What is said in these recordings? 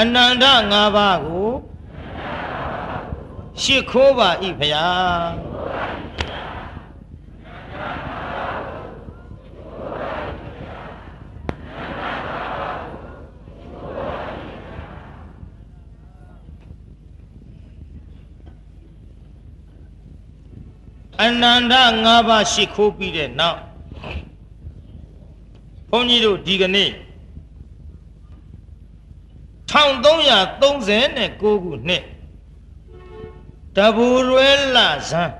အနန္တ၅ပါးကိုရှ िख ိုးပါဤဖျားအနန္တ၅ပါးရှ िख ိုးပြီးတဲ့နောက်ဘုန်းကြီးတို့ဒီကနေ့ 1339ခုနှစ်တဘူရွဲလဇန်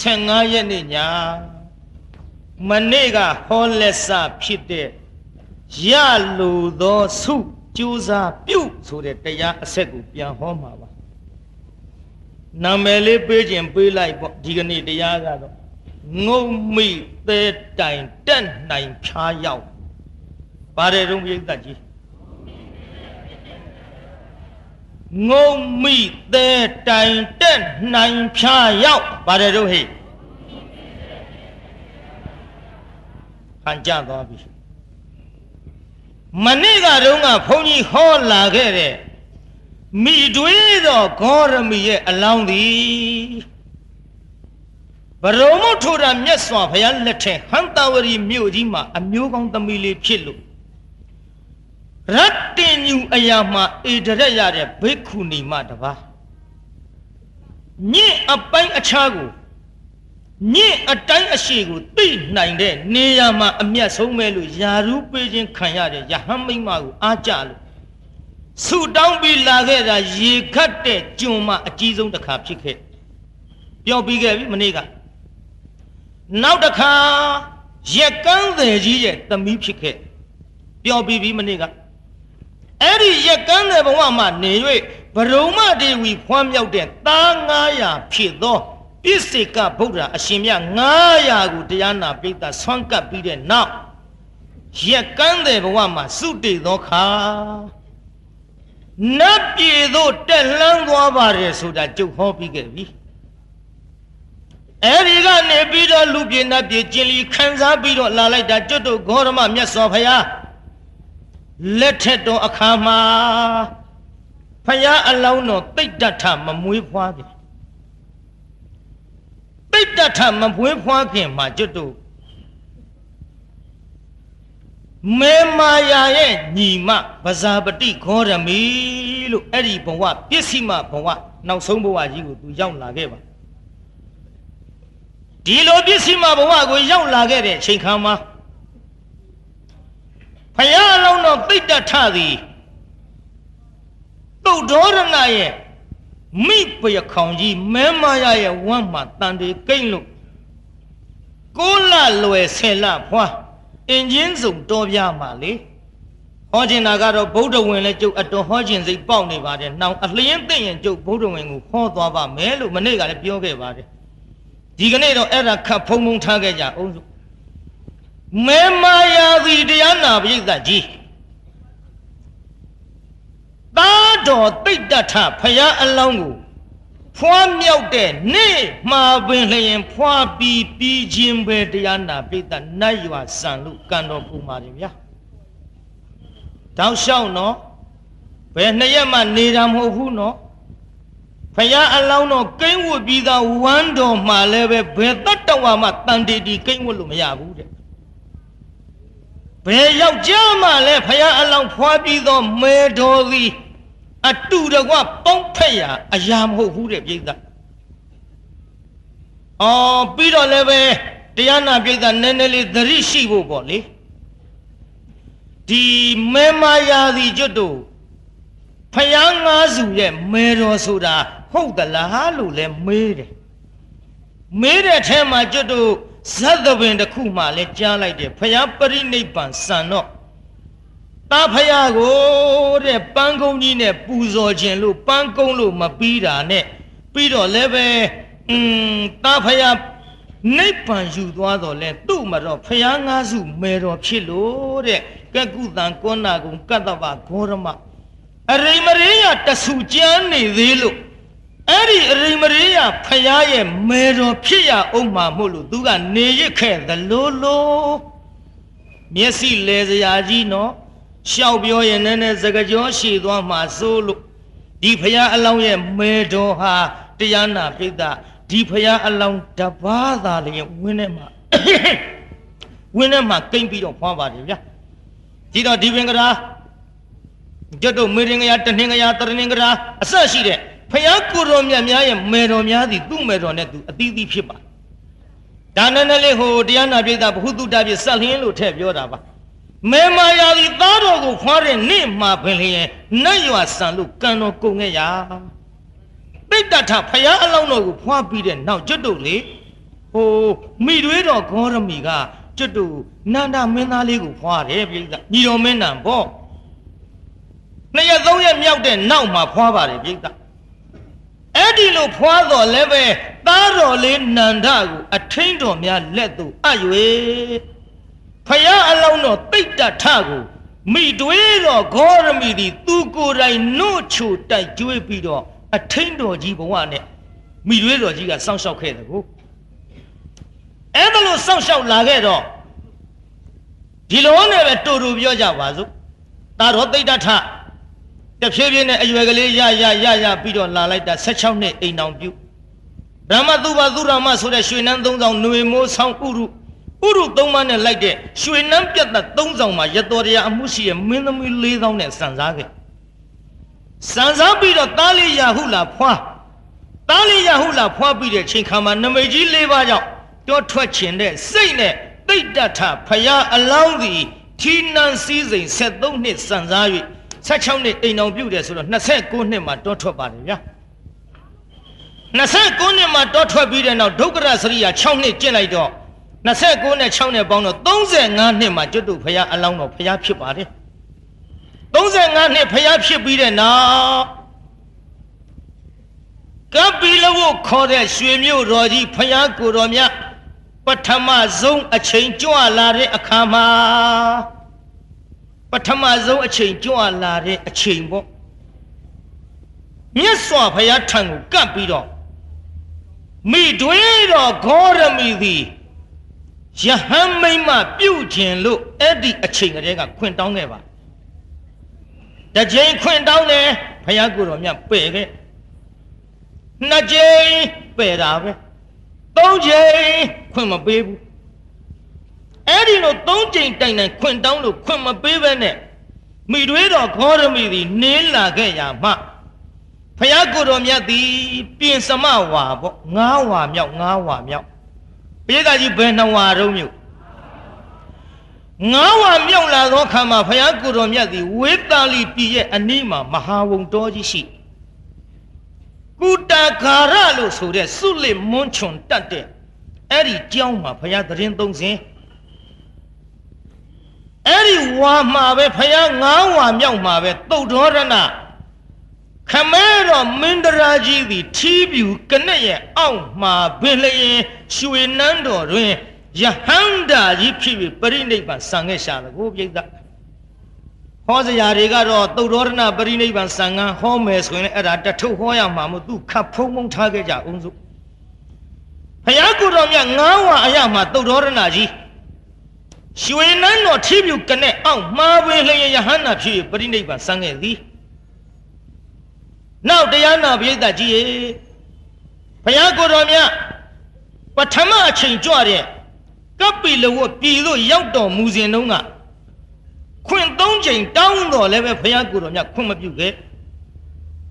15ရက်နေ့ညမနေ့ကဟောလက်စဖြစ်တဲ့ရလိုသောစုကြိုးစားပြုဆိုတဲ့တရားအဆက်ကိုပြန်ဟောမှာပါနာမည်လေးပေးခြင်းပေးလိုက်ပေါ့ဒီကနေ့တရားကတော့ငုံမိသေးတိုင်တက်နိုင်ဖြားရောက်ပါတယ်တုံးပြိဿကြီး ငုံမိသေးတိုင်တက်နိုင်ဖြားရောက်ပါတယ်တုံးဟိဟန်ကြသွားပြီမနေ့ကတုန်းကဘုန်းကြီးဟောလာခဲ့တဲ့မိတွေးသောဂေါရမီရဲ့အလောင်းသည်ဘရုံမထိုတာမြတ်စွာဘုရားလက်ထက်ဟန်တဝရီမြို့ကြီးမှာအမျိုးကောင်းသမီးလေးဖြစ်လို့ ရတ္တင်ညူအရာမှာအေဒရက်ရတဲ့ဘိက္ခုနီမတပါညင့်အပိုင်းအခြားကိုညင့်အတိုင်းအရှိကိုသိနိုင်တဲ့နေရာမှာအမျက်ဆုံးပဲလို့ယာရုပေးခြင်းခံရတဲ့ယဟန်မိမကိုအားကြလို့ဆူတောင်းပြီးလာခဲ့တာရေခတ်တဲ့ကျွန်မအကြီးဆုံးတစ်ခါဖြစ်ခဲ့ပြောပြီးခဲ့ပြီမနေ့ကနောက်တစ်ခါရက်ကန်းတယ်ကြီးရဲ့သမီးဖြစ်ခဲ့ပြောပြီးပြီမနေ့က အဲ့ဒီရက်ကန်းတယ်ဘဝမှာနေ၍ဘရုံမဒေဝီဖွမ်းမြောက်တဲ့သား900ဖြစ်သောပြစ္ဆေကဗုဒ္ဓအရှင်မြတ်900ကိုတရားနာပိဋကဆွမ်းကပ်ပြီးတဲ့နောက်ရက်ကန်းတယ်ဘဝမှာစုတည်သောခါနတ်ပြည်သို့တက်လှမ်းသွားပါတယ်ဆိုတာကြုတ်ဟောပြီးခဲ့ပြီအဲဒီကနေပြီးတော့လူပြည်နတ်ပြည်ကျင်လီခံစားပြီးတော့လာလိုက်တာကျွတ်တို့ဂေါရမမြတ်စွာဘုရား လက်ထက်တော်အခါမှာဖယားအလောင်းတော်တိတ်တထမမွေးဖွားခင်တိတ်တထမမွေးဖွားခင်မှာကျွတ်တို့မေမာယာရဲ့ညီမဗဇာပတိခောရမီလို့အဲ့ဒီဘဝပစ္စည်းမဘဝနောက်ဆုံးဘဝကြီးကိုသူရောက်လာခဲ့ပါဒီလိုပစ္စည်းမဘဝကိုရောက်လာခဲ့တဲ့အချိန်ခါမှာ ဖယားအလုံးတော်သိတ္တထသည်တုတ်တော်ရဏရဲ့မိပယခေါင်ကြီးမဲမာယာရဲ့ဝမ်းမှာတန်တေကိမ့်လို့ကိုလလွယ်ဆယ်လဖွားအင်ဂျင်စုံတော်ပြမှာလေဟောကျင်တာကတော့ဗုဒ္ဓဝင်လဲကျုပ်အတော်ဟောကျင်စိတ်ပေါက်နေပါတယ်။နှောင်အလျင်းသိရင်ကျုပ်ဗုဒ္ဓဝင်ကိုဟောသွားပါမယ်လို့မနေ့ကလည်းပြောခဲ့ပါတယ်။ဒီကနေ့တော့အဲ့ဒါခတ်ဖုံဖုံထားခဲ့ကြအောင်စု။ မေမာယာသည်တရားနာပိဋကကြီးသားတော်တိတ်တထဖရာအလောင်းကိုဖွားမြောက်တဲ့နေ့မှာပင်လျင်ဖွားပြီးပြီးချင်းပဲတရားနာပိဋကနတ်ရွာဆန်လို့ကံတော်ပူပါတယ်ဗျာတောက်လျှောက်နော်ဘယ်နှစ်ရက်မှနေတာမဟုတ်ဘူးနော်ဖယားအလောင်းတော်ကိန်းဝတ်ပြီးသားဝမ်းတော်မှာလည်းပဲဘယ်တတ္တဝါမှတန်တေတီကိန်းဝတ်လို့မရဘူးတဲ့ ဘယ်ယောက်ျားမှလည်းဖယားအလောင်းဖွားပြီးသောမေတော်သည်အတူတကွပေါင်းဖက်ရအရာမဟုတ်ဘူးတဲ့ပြိဿအော်ပြီးတော့လည်းပဲတရားနာပြိဿနည်းနည်းလေးသတိရှိဖို့ပေါ့လေဒီမေမာယာစီကျွတ်တို့ဖယားငါးစုရဲ့မေတော်ဆိုတာဟုတ်သလားလို့လဲမေးတယ်မေးတဲ့ထဲမှာကျွတ်တို့ ဇတ်သဘင်တစ်ခုမှလဲကြားလိုက်တယ်ဖယားပရိနိဗ္ဗာန်စံတော့တာဖယားကိုတဲ့ပန်းကုန်းကြီးနဲ့ပူဇော်ခြင်းလို့ပန်းကုန်းလို့မပြီးတာနဲ့ပြီးတော့လည်းပဲอืมတာဖယားနိဗ္ဗာန်ယူသွားတော့လဲသူ့မှာတော့ဖယားငါးစုမေတော်ဖြစ်လို့တဲ့ကကုတံကောနာကုံကတ္တဗဂေါရမအရိမရေယတဆူကျမ်းနေသေးလို့ အဲ့ဒီအရိမရေယဖယားရဲ့မေတော်ဖြစ်ရအောင်မှာမို့လို့သူကနေရစ်ခဲ့သလိုလိုမျက်စိလဲစရာကြီးနော်ရှောက်ပြောရင်နည်းနည်းစကားကြောရှည်သွားမှာစိုးလို့ဒီဖရာအလောင်းရဲ့မေတော်ဟာတရားနာပိဿဒီဖရာအလောင်းတပါးသာလျင်ဝင်းထဲမှာဝင်းထဲမှာကိမ့်ပြီးတော့ဖွာပါတယ်ဗျာဒီတော့ဒီပင်ကရာကျွတ်တို့မေရင်ကရာတနှင်ကရာတရနှင်ကရာအဆက်ရှိတဲ့ ဖယားကိုတော်မြတ်များရဲ့မေတော်များသည်သူ့မေတော်နဲ့သူအသီးသီးဖြစ်ပါဒါနဲ့နဲ့လေးဟိုတရားနာပိဿဘ ഹു တုတပြဆက်လင်းလို့ထည့်ပြောတာပါမေမာယာသည်သားတော်ကိုခွာတဲ့နေ့မှာပင်လျင်နတ်ရွာဆန်လို့ကံတော်ကုန်ခဲ့ရာတိတ်တထဖယားအလောင်းတော်ကိုဖွာပြီးတဲ့နောက်ကျွတ်တို့လေဟိုမိတွေးတော်ဂေါရမီကကျွတ်တို့နန္ဒမင်းသားလေးကိုဖွာတယ်ပြိဿညီတော်မင်းနံပေါ့နှစ်ရက်သုံးရက်မြောက်တဲ့နောက်မှာဖွာပါတယ်ပြိဿ အဲ့ဒီလိုဖွာတော်လည်းပဲသားတော်လေးနန္ဒကိုအထင်းတော်များလက်သို့အပ်၍ဖယားအလောင်းတော်တိတ်တထကိုမိတွေးတော်ဂေါရမီသည်သူကိုယ်တိုင်နှုတ်ချိုတိုက်ကျွေးပြီးတော့အထင်းတော်ကြီးဘဝနဲ့မိတွေးတော်ကြီးကစောင့်ရှောက်ခဲ့တယ်ကိုအဲ့ဒါလို့စောင့်ရှောက်လာခဲ့တော့ဒီလိုနဲ့ပဲတူတူပြောကြပါစို့တာတော်တိတ်တထ တဖြည်းဖြည်းနဲ့အရွယ်ကလေးရရရရပြီးတော့လာလိုက်တာ16နှစ်အိမ်တောင်ပြုဗြဟ္မသုဘသုရမဆိုတဲ့ရွှေနန်းသုံးဆောင်ຫນွေမိုးဆောင်ဥရုဥရုသုံးပါးနဲ့လိုက်တဲ့ရွှေနန်းပြတ်သက်သုံးဆောင်မှာရတော်တရားအမှုရှိရဲ့မင်းသမီး၄000နဲ့စံစားခဲ့စံစားပြီးတော့တားလေးရဟုလာဖွာတားလေးရဟုလာဖွာပြီးတဲ့ချိန်ခါမှာနမိတ်ကြီး၄ပါးကြောင့်တောထွက်ချင်တဲ့စိတ်နဲ့တိတ်တထဖယားအလောင်းသည်ထီနန်းစည်းစိမ်73နှစ်စံစား၍ 16နှစ်အိမ်အောင်ပြုတယ်ဆိုတော့29နှစ်မှာတောထွက်ပါတယ်ဗျာ29နှစ်မှာတောထွက်ပြီးတဲ့နောက်ဒုက္ခရစရိယာ6နှစ်ကျင့်လိုက်တော့29နဲ့6နဲ့ပေါင်းတော့35နှစ်မှာကျွတ်တူဖယားအလောင်းတော်ဖယားဖြစ်ပါတယ်35နှစ်ဖယားဖြစ်ပြီးတဲ့နောက်ကပ္ပိလဝုခေါ်တဲ့ရွှေမြို့တော်ကြီးဖယားကိုတော်မြတ်ပထမဆုံးအချိန်ကြွလာတဲ့အခါမှာ ပထမဆုံးအချိန်ကြွလာတဲ့အချိန်ပေါ့မြတ်စွာဘုရားထံကိုကပ်ပြီးတော့မိတွေးတော်ဂေါရမီသည်ယဟန်မိမ့်မပြုတ်ခြင်းလို့အဲ့ဒီအချိန်ကလေးကခွင့်တောင်းခဲ့ပါတကြိမ်ခွင့်တောင်းတယ်ဘုရားကိုယ်တော်မြတ်ပယ်ခဲ့နှစ်ကြိမ်ပယ်တာပဲသုံးကြိမ်ခွင့်မပေးဘူး အဲ့ဒီလိုသုံးကြိမ်တိုင်တိုင်ခွင့်တောင်းလို့ခွင့်မပေးဘဲနဲ့မိတွေးတော်ခောရမီသည်နင်းလာခဲ့ရမှဖယားကိုတော်မြတ်သည်ပြင်စမဝါပေါ့ငါးဝါမြောက်ငါးဝါမြောက်ပြေးကကြီးဘယ်နှဝါတုံးမြို့ငါးဝါမြောက်လာသောခါမှာဖယားကိုတော်မြတ်သည်ဝေတာလီပြည်ရဲ့အနီးမှာမဟာဝုံတော်ကြီးရှိကုတာဂါရလို့ဆိုတဲ့စုလစ်မွန်းချွန်တတ်တဲ့အဲ့ဒီကျောင်းမှာဘုရားသတင်းသုံးစဉ် အဲ့ဒီဝါမှာပဲဘုရားငါးဝါမြောက်မှာပဲတုတ်တော်ရဏခမဲတော်မင်းတရာကြီးသည်ထီးပြူကနဲ့ရဲ့အောက်မှာပင်လျင်ရွှေနန်းတော်တွင်ယဟန္တာကြီးဖြစ်ပြီးပရိနိဗ္ဗာန်ဆံခဲ့ရှာတယ်ကိုပြိဿဟောစရာတွေကတော့သုတ်တော်ရဏပရိနိဗ္ဗာန်ဆံငန်းဟောမယ်ဆိုရင်အဲ့ဒါတထုပ်ဟောရမှာမို့သူခတ်ဖုံးဖုံးထားခဲ့ကြအောင်စို့ဘုရားကိုယ်တော်မြတ်ငါးဝါအရမှာသုတ်တော်ရဏကြီး ရွှေနန်းတော်ထီးပြူကနဲ့အောက်မှာပင်လျင်ယဟန္တာဖြစ်ပြီးပရိနိဗ္ဗာန်ဆံခဲ့သည်နောက်တရားနာပရိသတ်ကြီးရေဘုရားကိုယ်တော်မြတ်ပထမအချိန်ကြွတဲ့ကပ္ပိလဝတ်ပြည်သို့ရောက်တော်မူစဉ်တုန်းကခွင့်သုံးချိန်တောင်းတော်လည်းပဲဘုရားကိုယ်တော်မြတ်ခွင့်မပြုခဲ့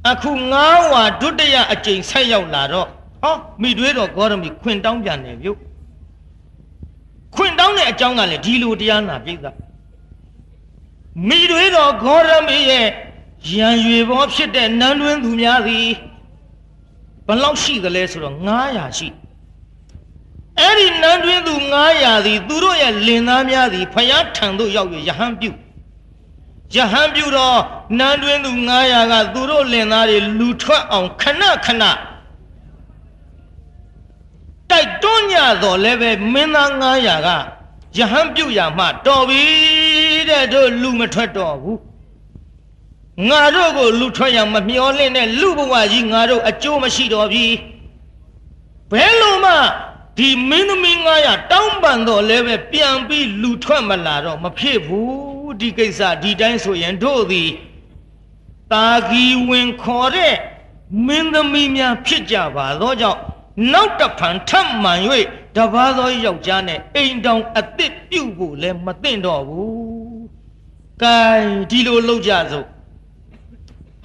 အခုငါးဝါဒုတိယအကြိမ်ဆက်ရောက်လာတော့ဟောမိတွေးတော်ဂေါရမီခွင့်တောင်းပြန်တယ်ပြုတ် ခွင့်တောင်းတဲ့အကြောင်းကလည်းဒီလိုတရားနာပြိဿမိတွေးတော်ဂေါရမီရဲ့ရံရွေဘောဖြစ်တဲ့နန်းတွင်းသူများသည်ဘလောက်ရှိသလဲဆိုတော့900ရှိအဲ့ဒီနန်းတွင်းသူ900သည်သူတို့ရဲ့လင်သားများသည်ဖယားထံသို့ရောက်၍ယဟန်ပြုယဟန်ပြုတော့နန်းတွင်းသူ900ကသူတို့လင်သားတွေလူထွက်အောင်ခဏခဏ တိုက်တွန်းကြတော့လည်းပဲမင်းသား900ကယဟန်ပြုတ်ရမှတော်ပြီတဲ့တို့လူမထွက်တော့ဘူးငါတို့ကိုလူထွက်ရမမျောလင့်တဲ့လူဘဝကြီးငါတို့အကျိုးမရှိတော့ပြီဘယ်လိုမှဒီမင်းသမီး900တောင်းပန်တော့လည်းပဲပြန်ပြီးလူထွက်မလာတော့မဖြစ်ဘူးဒီကိစ္စဒီတိုင်းဆိုရင်တို့သည်တာဂီဝင်ခေါ်တဲ့မင်းသမီးများဖြစ်ကြပါသောကြောင့် နောက်တဖန်ထပ်မှန်၍တပါးသောယောက်ျားနဲ့အိမ်တောင်အစ်စ်ပြုတ်ဖို့လည်းမသင့်တော့ဘူး။ကဲဒီလိုလုပ်ကြစို့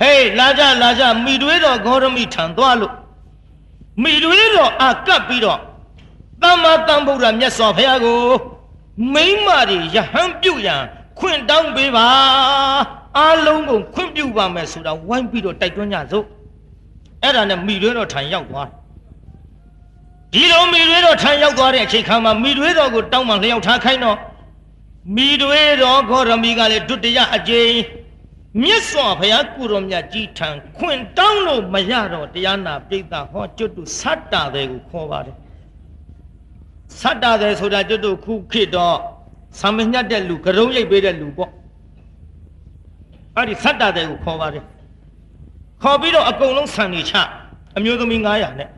ဟေးလာကြလာကြမိတွေးတော်ဂေါရမိထံသွားလို့မိတွေးတော်အကပ်ပြီးတော့သမ္မာသမ္ဗုဒ္ဓမြတ်စွာဘုရားကိုမိမ့်မာတွေယဟန်ပြုတ်ရန်ခွင့်တောင်းပေးပါအားလုံးကိုခွင့်ပြုပါမယ်ဆိုတာဝိုင်းပြီးတော့တိုက်တွန်းကြစို့အဲ့ဒါနဲ့မိတွေးတော်ထံရောက်သွား ဒီလိုမိတွေးတော်ထံရောက်သွားတဲ့အချိန်ခါမှာမိတွေးတော်ကိုတောင်းမှလျှောက်ထားခိုင်းတော့မိတွေးတော်ဂေါရမီကလည်းဒုတိယအကြိမ်မြတ်စွာဘုရားကုတော်မြတ်ကြီးထံခွင့်တောင်းလို့မရတော့တရားနာပိဋကဟောကျွတ်တုဆတ်တာတဲ့ကိုခေါ်ပါတယ်ဆတ်တာတဲ့ဆိုတာကျွတ်တုခုခေတ်တော့ဆံမညတ်တဲ့လူကရုံးရိပ်ပေးတဲ့လူပေါ့အဲ့ဒီဆတ်တာတဲ့ကိုခေါ်ပါတယ်ခေါ်ပြီးတော့အကုန်လုံးဆံနေချအမျိုးသမီး900နဲ့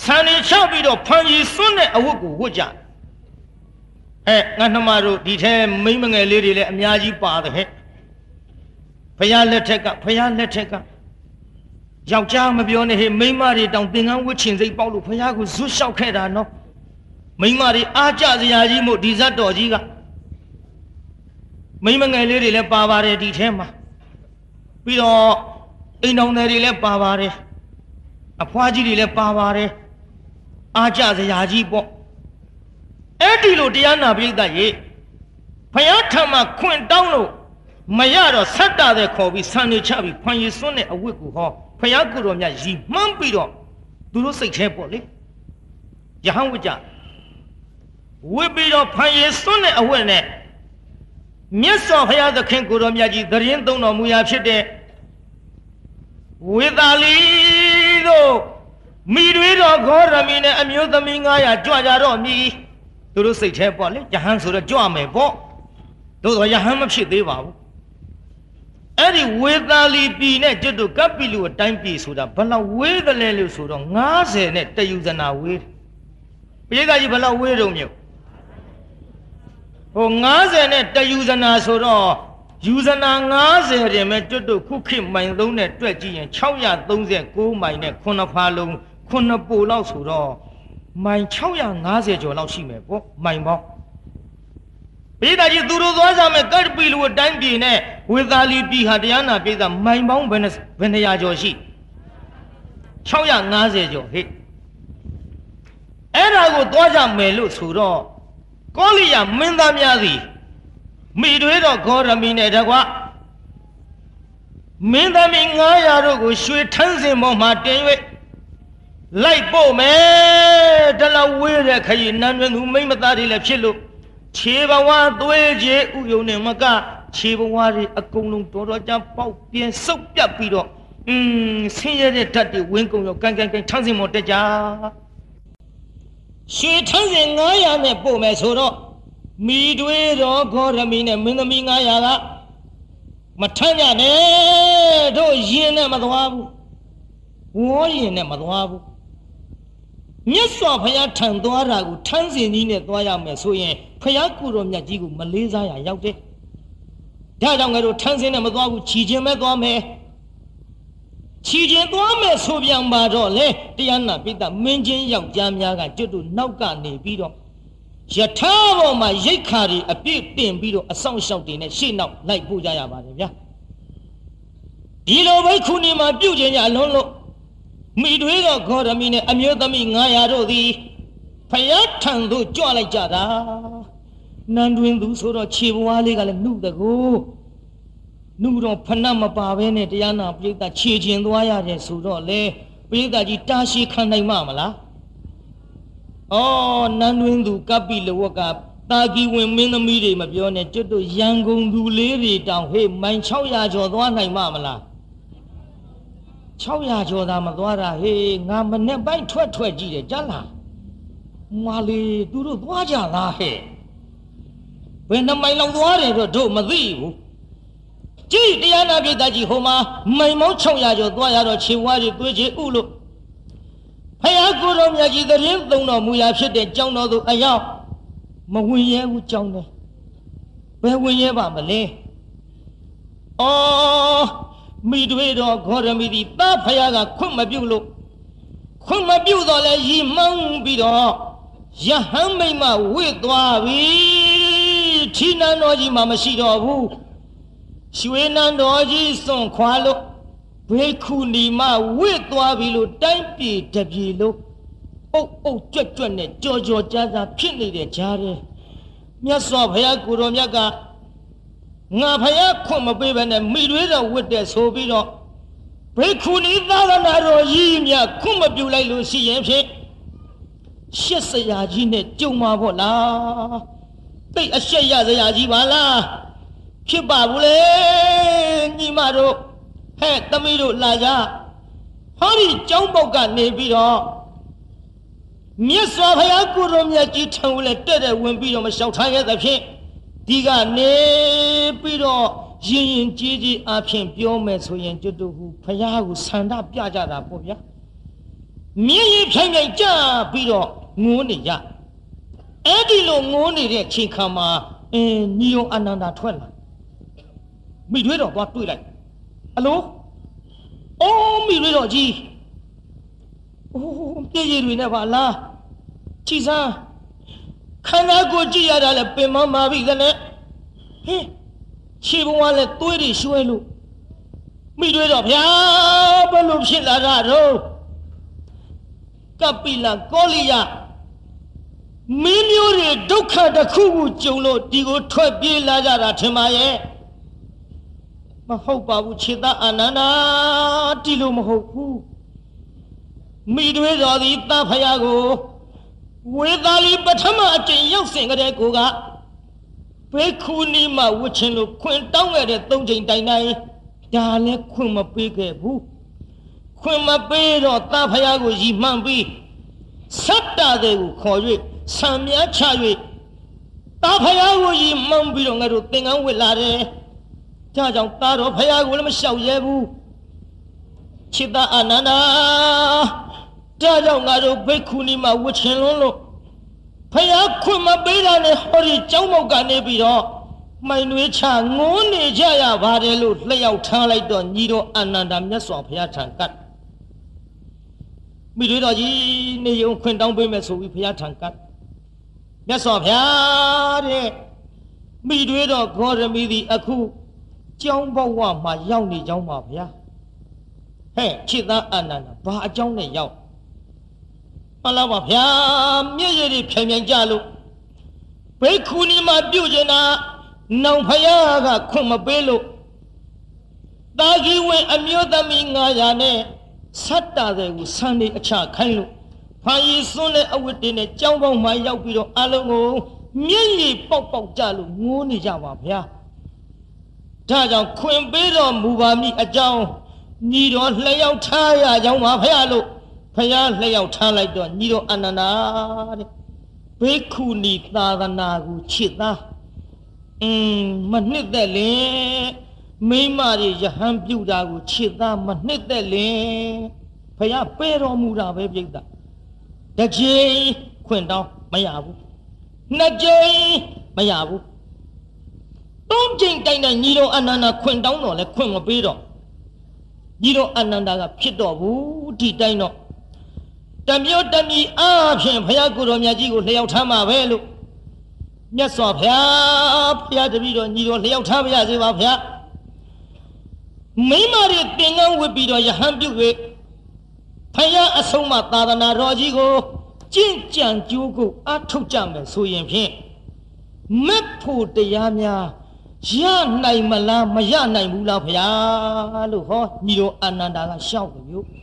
ဆံနေချပြီးတော့ဖန်ကြီးစွန့်တဲ့အဝတ်ကိုဝတ်ကြအဲငါနှမတို့ဒီထဲမိမငယ်လေးတွေလည်းအများကြီးပါတယ်ဟဲ့ဖယားလက်ထက်ကဖယားလက်ထက်ကယောက်ျားမပြောနဲ့ဟေးမိန်းမတွေတောင်သင်္ကန်းဝတ်ချင်စိတ်ပေါက်လို့ဖယားကိုဇွတ်လျှောက်ခဲ့တာနော်မိန်းမတွေအားကြစရာကြီးမို့ဒီဇတ်တော်ကြီးကမိန်းမငယ်လေးတွေလည်းပါပါတယ်ဒီထဲမှာပြီးတော့အိမ်တော်တွေလည်းပါပါတယ်အဖွားကြီးတွေလည်းပါပါတယ် အားကြစရာကြီးပေါ့အဲ့ဒီလိုတရားနာပိဋကရေဖယားထံမှာခွင့်တောင်းလို့မရတော့ဆက်တာတဲ့ခေါ်ပြီးဆန်နေချပြီးဖန်ရည်စွန်းတဲ့အဝတ်ကိုဟောဖယားကိုတော်မြတ်ရီမှန်းပြီးတော့သူတို့စိတ်แท้ပေါ့လေယဟန်ဝကြဝစ်ပြီးတော့ဖန်ရည်စွန်းတဲ့အဝတ်နဲ့မြတ်စွာဘုရားသခင်ကိုတော်မြတ်ကြီးသရင်သုံးတော်မူရာဖြစ်တဲ့ဝေသာလီတို့ မိတွေတော်ဂေါရမီနဲ့အမျိုးသမီး900ကြွကြတော့မြည်သူတို့စိတ်แท้ပေါ့လေယဟန်ဆိုတော့ကြွမယ်ပေါ့သို့တော့ယဟန်မဖြစ်သေးပါဘူးအဲ့ဒီဝေသာလီပြည်နဲ့ကျွတ်တို့ကပ်ပီလူအတိုင်းပြည်ဆိုတာဘလောက်ဝေးတယ်လဲလို့ဆိုတော့90နဲ့တယူဇနာဝေးပိဋကကြီးဘလောက်ဝေးတုံမြို့ဟို90နဲ့တယူဇနာဆိုတော့ယူဇနာ90တင်မဲ့ကျွတ်တို့ခုခေတ်မိုင်သုံးနဲ့တွက်ကြည့်ရင်639မိုင်နဲ့ခုနှစ်ဖာလုံး ခုနှစ်ပိုလောက်ဆိုတော့မိုင်650ကျော်လောက်ရှိမယ်ပေါ့မိုင်ပေါင်းပိဋကကြီးသူတို့သွားကြမယ်ကတ်ပီလူအတိုင်းပြည်နဲ့ဝေသာလီပြည်ဟာတရားနာပိဋကမိုင်ပေါင်းဘယ်နှဘယ်နှရာကျော်ရှိ650ကျော်ဟဲ့အဲ့ဒါကိုသွားကြမယ်လို့ဆိုတော့ကောလိယမင်းသားများသည်မိတွေတော့ဂေါရမီနဲ့တကွမင်းသမီး900တို့ကိုရွှေထန်းစင်ပေါ်မှာတင်၍ လိုက်ပို့မယ်တလဝေးတဲ့ခရီးနန်းတွင်သူမိမသားတွေလည်းဖြစ်လို့ခြေဘဝသွေးကြီးဥယုံနဲ့မကခြေဘဝတွေအကုန်လုံးတော်တော်ကြပေါက်ပြင်းစုပ်ပြတ်ပြီးတော့อืมဆင်းရဲတဲ့ဓာတ်တွေဝင်းကုန်ရောကန်ကန်ကန်ထန်းစင်မော်တက်ကြရွှေထန်းစင်900နဲ့ပို့မယ်ဆိုတော့မိတွေတော်ဂေါရမီနဲ့မင်းသမီး900ကမထမ်းကြနဲ့တို့ရင်နဲ့မသွားဘူးဝေါ်ရင်နဲ့မသွားဘူး မြတ်စွာဘုရားထံသွားတာကိုထမ်းစင်ကြီးနဲ့သွားရမယ်ဆိုရင်ဘုရားကုတော်မြတ်ကြီးကိုမလေးစားရရောက်တယ်ဒါကြောင့်ငါတို့ထမ်းစင်နဲ့မသွားဘူးခြီခြင်းပဲသွားမယ်ခြီခြင်းသွားမယ်ဆိုပြန်ပါတော့လေတရားနာပိဋကမင်းချင်းယောက်ျားများကကျွတ်တို့နောက်ကနေပြီးတော့ယထာပေါ်မှာရိတ်ခါတွေအပြည့်တင်ပြီးတော့အဆောင်ရှောက်တင်နဲ့ရှေ့နောက်လိုက်ပို့ကြရပါတယ်ဗျာဒီလိုပဲခုနေမှာပြုတ်ခြင်းကြအလုံးလို့ မိတွေတော့ဂေါရမီနဲ့အမျိုးသမီး900တို့သည်ဖယားထံသို့ကြွလိုက်ကြတာနန်းတွင်သူဆိုတော့ခြေဘွားလေးကလည်းနှုတ်တကူနှုတ်တော့ဖဏမပါဘဲနဲ့တရားနာပိဋကခြေကျင်သွားရတယ်ဆိုတော့လေပိဋကကြီးတာရှိခံနိုင်မှာမလားဩနန်းတွင်သူကပ်ပိလဝက်ကတာကီဝင်မင်းသမီးတွေမပြောနဲ့ကျွတ်တို့ရန်ကုန်သူလေးတွေတောင်ဟေးမိုင်600ကျော်သွားနိုင်မှာမလား 600ကျော်သာမသွားတာဟေးငါမနဲ့ပိုက်ထွက်ထွက်ကြည့်တယ်ကြားလားမလေးသူတို့သွားကြလားဟဲ့ဘယ်နှမိုင်လောက်သွားတယ်တော့တို့မသိဘူးကြည့်တရားနာပိဋကကြီးဟိုမှာမိုင်မောင်း600ကျော်သွားရတော့ခြေဝါးတွေတွေးချေဥလို့ဖယားကိုတော်မြတ်ကြီးတရင်သုံးတော်မူရာဖြစ်တဲ့ကြောင်းတော်သူအယောက်မဝင်ရဲဘူးကြောင်းတယ်ဘယ်ဝင်ရဲပါမလဲအော် မိတွေတော်ဂေါရမီဒီတာဖယားကခွင့်မပြုလို့ခွင့်မပြုတော့လဲရီမောင်းပြီးတော့ယဟန်မိမ့်မဝိသွားပြီထီနန်းတော်ကြီးမှမရှိတော့ဘူးရွှေနန်းတော်ကြီးစွန့်ခွာလို့ဘေခုနီမဝိသွားပြီလို့တိုင်းပြည်တပြည်လို့အုပ်အုပ်ကြွက်ကြွက်နဲ့ကြော်ကြော်ကြားကြားဖြစ်နေတဲ့ကြားထဲမြတ်စွာဘုရားကိုတော်မြတ်က ငါဖယားခွင့်မပေးဘဲနဲ့မိတွေးတော်ဝတ်တဲ့ဆိုပြီးတော့ဘေခုနီသာသနာတော်ကြီးမြတ်ခွင့်မပြုလိုက်လို့ရှိရင်ဖြင့်ရှစ်စရာကြီးနဲ့ကြုံမှာပေါ့လားတိတ်အရှက်ရစရာကြီးပါလားဖြစ်ပါဘူးလေညီမတို့ဟဲ့သမီးတို့လာကြဟောဒီကျောင်းပေါက်ကနေပြီးတော့မြတ်စွာဘုရားကိုရောမြတ်ကြီးထုံလဲတက်တဲ့ဝင်ပြီးတော့မလျှောက်ထားခဲ့သဖြင့် ဒီကနေပြီးတော့ရင်ရင်ကြီးကြီးအဖြစ်ပြောမယ်ဆိုရင်ကျွတ်တို့ဟုဘုရားကိုဆန္ဒပြကြတာပေါ့ဗျာမြင်းရင်ဖြိုင်ဖြိုင်ကြပြီးတော့ငိုးနေကြအဲ့ဒီလိုငိုးနေတဲ့ချိန်ခါမှာအင်းညီယုံအနန္တာထွက်လာမိတွေးတော့သွားတွေ့လိုက်အလိုအိုးမိတွေးတော့ကြီးအိုးပြည့်ရည်တွေနဲ့ပါလားကြည်စား ခန္ဓာကိုယ်ကြည့်ရတာလဲပင်မမာပြီကနဲ့ဟင်းခြေဘဝလဲသွေးတွေရွှဲလို့မိတွေးတော့ဗျာဘယ်လိုဖြစ်လာတာတော့ကပိလကောလိယမင်းမျိုးတွေဒုက္ခတစ်ခုခုကြုံလို့ဒီကိုထွက်ပြေးလာကြတာထင်ပါရဲ့မဟုတ်ပါဘူးခြေသားအာနန္ဒာဒီလိုမဟုတ်ဘူးမိတွေးတော်သည်တဖယားကို ဝေသာလီပထမအကျင့်ရောက်စဉ်ကတည်းကိုကဘေခုနီမဝချင်လို့ခွင်တောင်းခဲ့တဲ့သုံးချိန်တိုင်တိုင်ဒါလည်းခွင်မပေးခဲ့ဘူးခွင်မပေးတော့တဖယားကိုရီမှန်ပြီးဆတ်တာတဲ့ကိုခေါ်၍ဆံမြချ၍တာဖယားကိုရီမှန်ပြီးတော့ငါတို့သင်္ကန်းဝစ်လာတယ်။ဒါကြောင့်တာတော်ဖယားကိုလည်းမလျှောက်ရဲဘူး။ချိတအာနန္ဒာ ဒါကြောင့်ငါတို့ဘိက္ခုနီမှာဝတ်ချင်လွန်းလို့ဖယားခွင့်မပေးတာနဲ့ဟောဒီကျောင်းမောက်ကနေပြီးတော့မိုင်နွေးချငိုးနေကြရပါတယ်လို့လျှောက်ထားလိုက်တော့ညီတော်အာနန္ဒာမြတ်စွာဘုရားထံကတ်မိတွေတော်ကြီးနေုံခွင့်တောင်းပေးမယ်ဆိုပြီးဘုရားထံကတ်မြတ်စွာဘုရားတဲ့မိတွေတော်ဂေါရမီသည်အခုကျောင်းဘဝမှာရောက်နေကြောင်းပါဗျာဟဲ့ခြေသားအာနန္ဒာဘာအကြောင်းနဲ့ရောက် မှန်လားပါဗျာမျက်ရည်တွေဖြိုင်ဖြိုင်ကြလို့ဘိက္ခုနီမှာပြုတ်ကျင်တာနောင်ဖယားကခွင့်မပေးလို့တာကြီးဝင်အမျိုးသမီး900နဲ့ဆတ်တာတဲ့ကိုဆန်းနေအချခိုင်းလို့ဖာရီစွန်းတဲ့အဝတ်တွေနဲ့ကြောင်းပေါင်းမှရောက်ပြီးတော့အလုံးကိုမျက်ရည်ပေါက်ပေါက်ကြလို့ငိုးနေကြပါဗျာဒါကြောင့်ခွင်ပေးတော်မူပါမည်အကြောင်းညီတော်လျှောက်ထားရကြောင်းပါဖယားလို့ ဖယားလျှောက်ထားလိုက်တော့ညီတော်အနန္ဒာတဲ့ဘေခုနီသာသနာကိုချစ်သားအင်းမနှစ်သက်လင်မိမတွေယဟန်ပြုတာကိုချစ်သားမနှစ်သက်လင်ဖယားပဲတော်မူတာပဲပြိတ္တာတစ်ချိန်ခွင့်တောင်းမရဘူးနှစ်ချိန်မရဘူးသုံးချိန်တိုင်တိုင်ညီတော်အနန္ဒာခွင့်တောင်းတော့လဲခွင့်မပေးတော့ညီတော်အနန္ဒာကဖြစ်တော့ဘူးဒီတိုင်းတော့ တမျိုးတမီအားဖြင့်ဘုရားကိုယ်တော်မြတ်ကြီးကိုလျှောက်ထားမှာပဲလို့မြတ်စွာဘုရားဘုရားတပည့်တော်ညီတော်လျှောက်ထားပါရစေပါဘုရားမိမတွေသင်္ကန်းဝတ်ပြီးတော့ယဟန်ပြု၍ဖယားအဆုံးမသာသနာတော်ကြီးကိုကြင့်ကြံကြိုးကိုအထုတ်ကြမယ်ဆိုရင်ဖြင့်မက်ဖို့တရားများရနိုင်မလားမရနိုင်ဘူးလားဖယားလို့ဟောညီတော်အာနန္ဒာကရှောက်တယ်မျိုး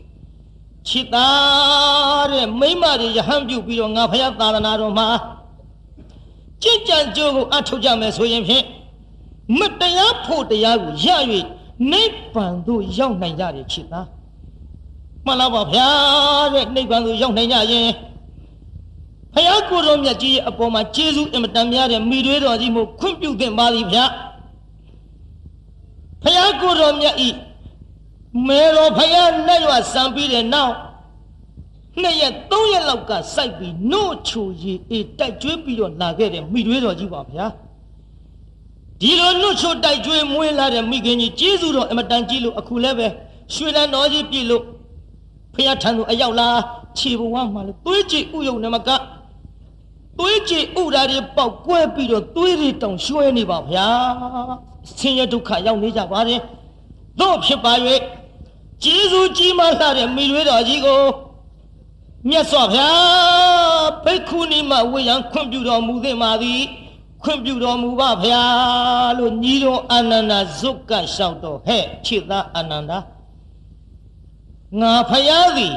ချစ်သားတဲ့မိမတွေယဟန်ပြုတ်ပြီးတော့ငါဖယားသာသနာတော်မှာကြင်ကြံကြိုးကိုအထုတ်ကြမယ်ဆိုရင်ဖြင့်မတရားဖို့တရားကိုရ၍နိဗ္ဗာန်သို့ရောက်နိုင်ကြတယ်ချစ်သားမှန်လားပါဗျာတဲ့နိဗ္ဗာန်သို့ရောက်နိုင်ကြရင်ဖယားကိုယ်တော်မြတ်ကြီးရဲ့အပေါ်မှာကျေးဇူးအင်မတန်များတဲ့မိတွေးတော်ကြီးမို့ခွင့်ပြုသင့်ပါသည်ဗျာဖယားကိုယ်တော်မြတ်ဤ မေတော်ဖယားနဲ့ရွာစံပြီးတဲ့နောက်နှစ်ရက်သုံးရက်လောက်ကစိုက်ပြီးနို့ချိုရီအေးတိုက်ကျွေးပြီးတော့လာခဲ့တယ်မိတွေးတော်ကြီးပါဗျာဒီလိုနှုတ်ချိုတိုက်ကျွေးမွေးလာတဲ့မိခင်ကြီးကျေးဇူးတော်အမတန်ကြီးလို့အခုလည်းပဲရွှေလန်းတော်ကြီးပြည်လို့ဖះထံသူအရောက်လာခြေဘဝမှာလေသွေးကြည်ဥယုံနမကသွေးကြည်ဥဓာတွေပေါက်ကွဲပြီးတော့သွေးတွေတောင်ရွှဲနေပါဗျာဆင်းရဲဒုက္ခရောက်နေကြပါတယ်တို့ဖြစ်ပါ၍ ကျေးဇူးကြီးမားလာတဲ့မိရွေတော်ကြီးကိုမြတ်စွာဘုရားဘိက္ခုနီမဝေယံခွင့်ပြုတော်မူသင့်ပါသည်ခွင့်ပြုတော်မူပါဗျာလို့ညီတော်အာနန္ဒာဇုတ်ကလျှောက်တော့ဟဲ့ခြေသားအာနန္ဒာငါဖယားသည်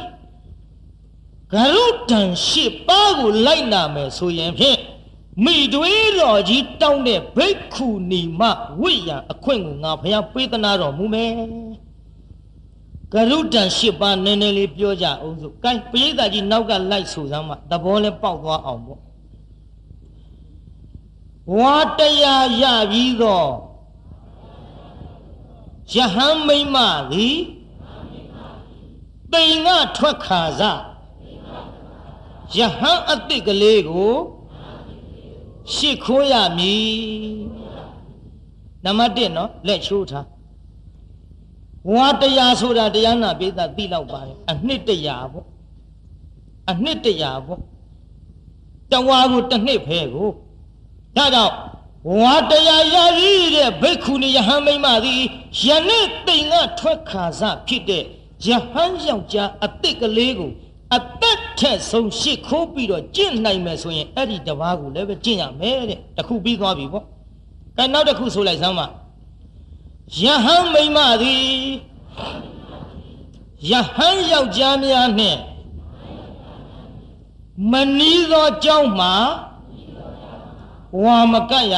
ဂရုတန်ရှိပါးကိုလိုက်နာမယ်ဆိုရင်ဖြင့်မိတွေးတော်ကြီးတောင်းတဲ့ဘိက္ခုနီမဝိယံအခွင့်ကိုငါဖယားပေးသနာတော်မူမယ် ဂရုတန်ရှိပါးနည်းနည်းလေးပြောကြအောင်စို့။ကဲပရိသတ်ကြီးနောက်ကလိုက်ဆိုစမ်းမှသဘောလဲပေါက်သွားအောင်ပေါ့။ဝါတရားရပြီးတော့ယဟန်မိမ့်မသည်တိမ်ကထွက်ခါစယဟန်အတိတ်ကလေးကိုရှ िख ိုးရမည်နံပါတ်1နော်လက်ချိုးထား ဝါတရားဆိုတာတရားနာပိသသိလောက်ပါတယ်အနှစ်တရာပေါ့အနှစ်တရာပေါ့တဝါကိုတစ်နှစ်ဖဲကိုဒါကြောင့်ဝါတရားရရည်တဲ့ဘိက္ခုနီယဟန်မိမ့်မသည်ယနေ့တိမ်ကထွက်ခါစဖြစ်တဲ့ယဟန်ယောက်ျားအတိတ်ကလေးကိုအသက်ထက်ဆုံးရှ िख ိုးပြီးတော့ကျင့်နိုင်မယ်ဆိုရင်အဲ့ဒီတပားကိုလည်းပဲကျင့်ရမယ်တဲ့တခုပြီးသွားပြီပေါ့ကဲနောက်တစ်ခုဆိုလိုက်စမ်းပါ ယဟန်မိမ့်မသည်ယဟန်ယောက်ျားများနှင့်မနီးသောเจ้าမှာဝါမကတ်ရ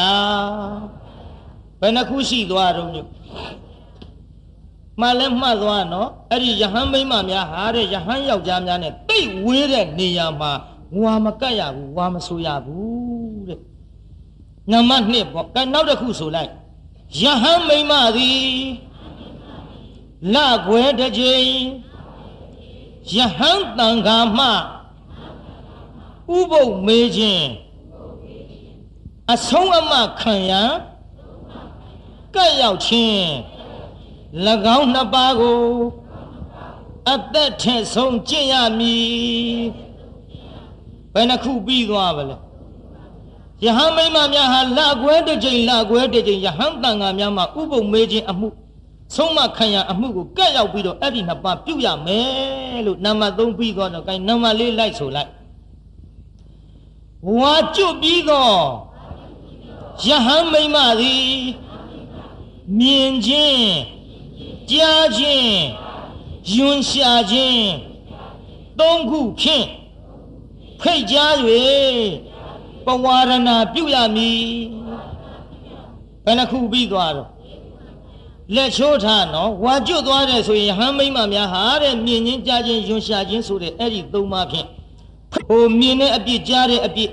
ဘယ်နှခုရှိသွားတော့ညမှလည်းမှတ်သွားနော်အဲ့ဒီယဟန်မိမများဟာတဲ့ယဟန်ယောက်ျားများနဲ့တိတ်ဝေးတဲ့နေရာမှာဝါမကတ်ရဘူးဝါမဆိုရဘူးတဲ့နံပါတ်1ပေါ့ကဲနောက်တစ်ခုဆိုလိုက် ယဟန်မိမသည်လခွဲတစ်ချိန်ယဟန်တန်ခါမှဥပုပ်မေးခြင်းအဆုံးအမခံရန်ကဲ့ရောက်ခြင်း၎င်းနှစ်ပါးကိုအသက်ထင်ဆုံးကျင့်ရမည်ဘယ်နှခုပြီးသွားပါလဲ ယဟန်မိမများဟာလကွဲတစ်ချိန်လကွဲတစ်ချိန်ယဟန်တန်ဃာများမှာဥပုံမေးခြင်းအမှုဆုံးမခံရအမှုကိုကဲ့ရောက်ပြီးတော့အဲ့ဒီနှစ်ပါးပြုတ်ရမယ်လို့နံပါတ်3ပြီးသွားတော့ gain နံပါတ်4လိုက်ဆိုလိုက်ဝါကျွတ်ပြီးတော့ယဟန်မိမသည်မြင်ခြင်းကြားခြင်းယွန်ရှာခြင်းသုံးခုဖြင့်ဖိတ်ကြား၍ ပဝါရဏပြုရမည်ဘယ်နှခုပြီးသွားတော့လက်ချိုးထားနော်ဝါကျွတ်သွားတယ်ဆိုရင်ဟမ်းမိမ့်မများဟာတဲ့မြင်ချင်းကြားချင်းယွန်ရှာခြင်းဆိုတဲ့အဲ့ဒီသုံးပါးဖြင့်ဟိုမြင်တဲ့အပြစ်ကြားတဲ့အပြစ်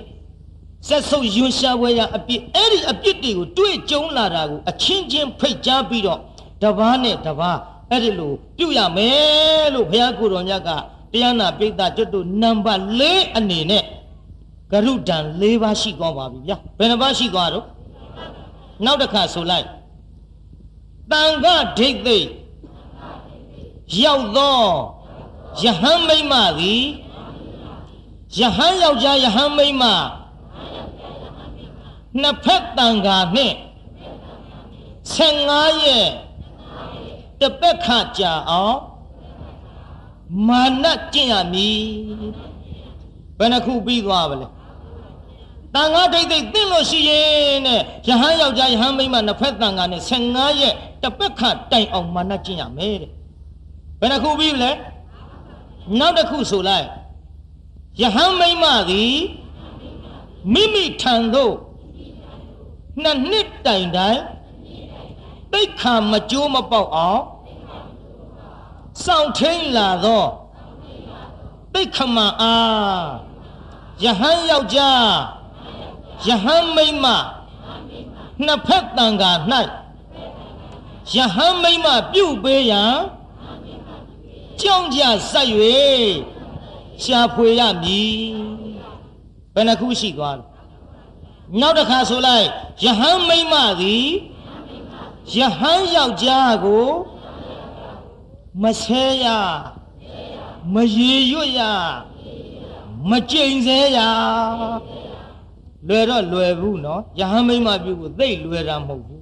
ဆက်ဆုပ်ယွန်ရှာဝဲရအပြစ်အဲ့ဒီအပြစ်တွေကိုတွေ့ကြုံလာတာကိုအချင်းချင်းဖိတ်ကြားပြီးတော့တပားနဲ့တပားအဲ့ဒီလိုပြုတ်ရမယ်လို့ဘုရားကိုယ်တော်မြတ်ကတရားနာပိဋကကျွတ်တို့နံပါတ်၄အနေနဲ့ ဂရုဒံ၄ပါးရှိသွားပါပြီဗျာဘယ်နှပါးရှိသွားတော့နောက်တစ်ခါဆိုလိုက်တန်ခဒိဋ္ဌိရောက်သောယဟန်မိမ့်မသည်ယဟန်ယောက်ျားယဟန်မိမ့်မနှစ်ဖက်တန်ခါနှင့်15ရက်တပက်ခကြာအောင်မာနကျင့်ရမည်ဘယ်နှခုပြီးသွားပါလဲ တန်ခါဒိဋ္ဌိသိလို့ရှိရင်တဲ့ယဟန်ယောက်ျားယဟန်မိန်းမနှစ်ဖက်တန်ခါနဲ့15ရက်တပက်ခတိုင်အောင်မာနကျင့်ရမယ်တဲ့ဘယ်နှခုပြီးလဲနောက်တစ်ခုဆိုလိုက်ယဟန်မိန်းမသည်မိမိထံသို့နှစ်နှစ်တိုင်တိုင်တိတ်ခါမကြိုးမပေါက်အောင်စောင့်ထိန်လာသောတိတ်ခမအားယဟန်ယောက်ျား ယဟန်မိန်းမနှစ်ဖက်တန်ခါ၌ယဟန်မိန်းမပြုတ်ပေးရန်ကြောင်းကြဆက်၍ရှာဖွေရမည်ဘယ်နှခုရှိသွားလဲနောက်တစ်ခါဆိုလိုက်ယဟန်မိမ့်မသည်ယဟန်ယောက်ျားကိုမဆဲရမရေရွတ်ရမကြိမ်ဆဲရ လွယ်တော့လွယ်ဘူးနော်ယဟန်မိမ့်မပြုကိုသိလွယ်တာမဟုတ်ဘူး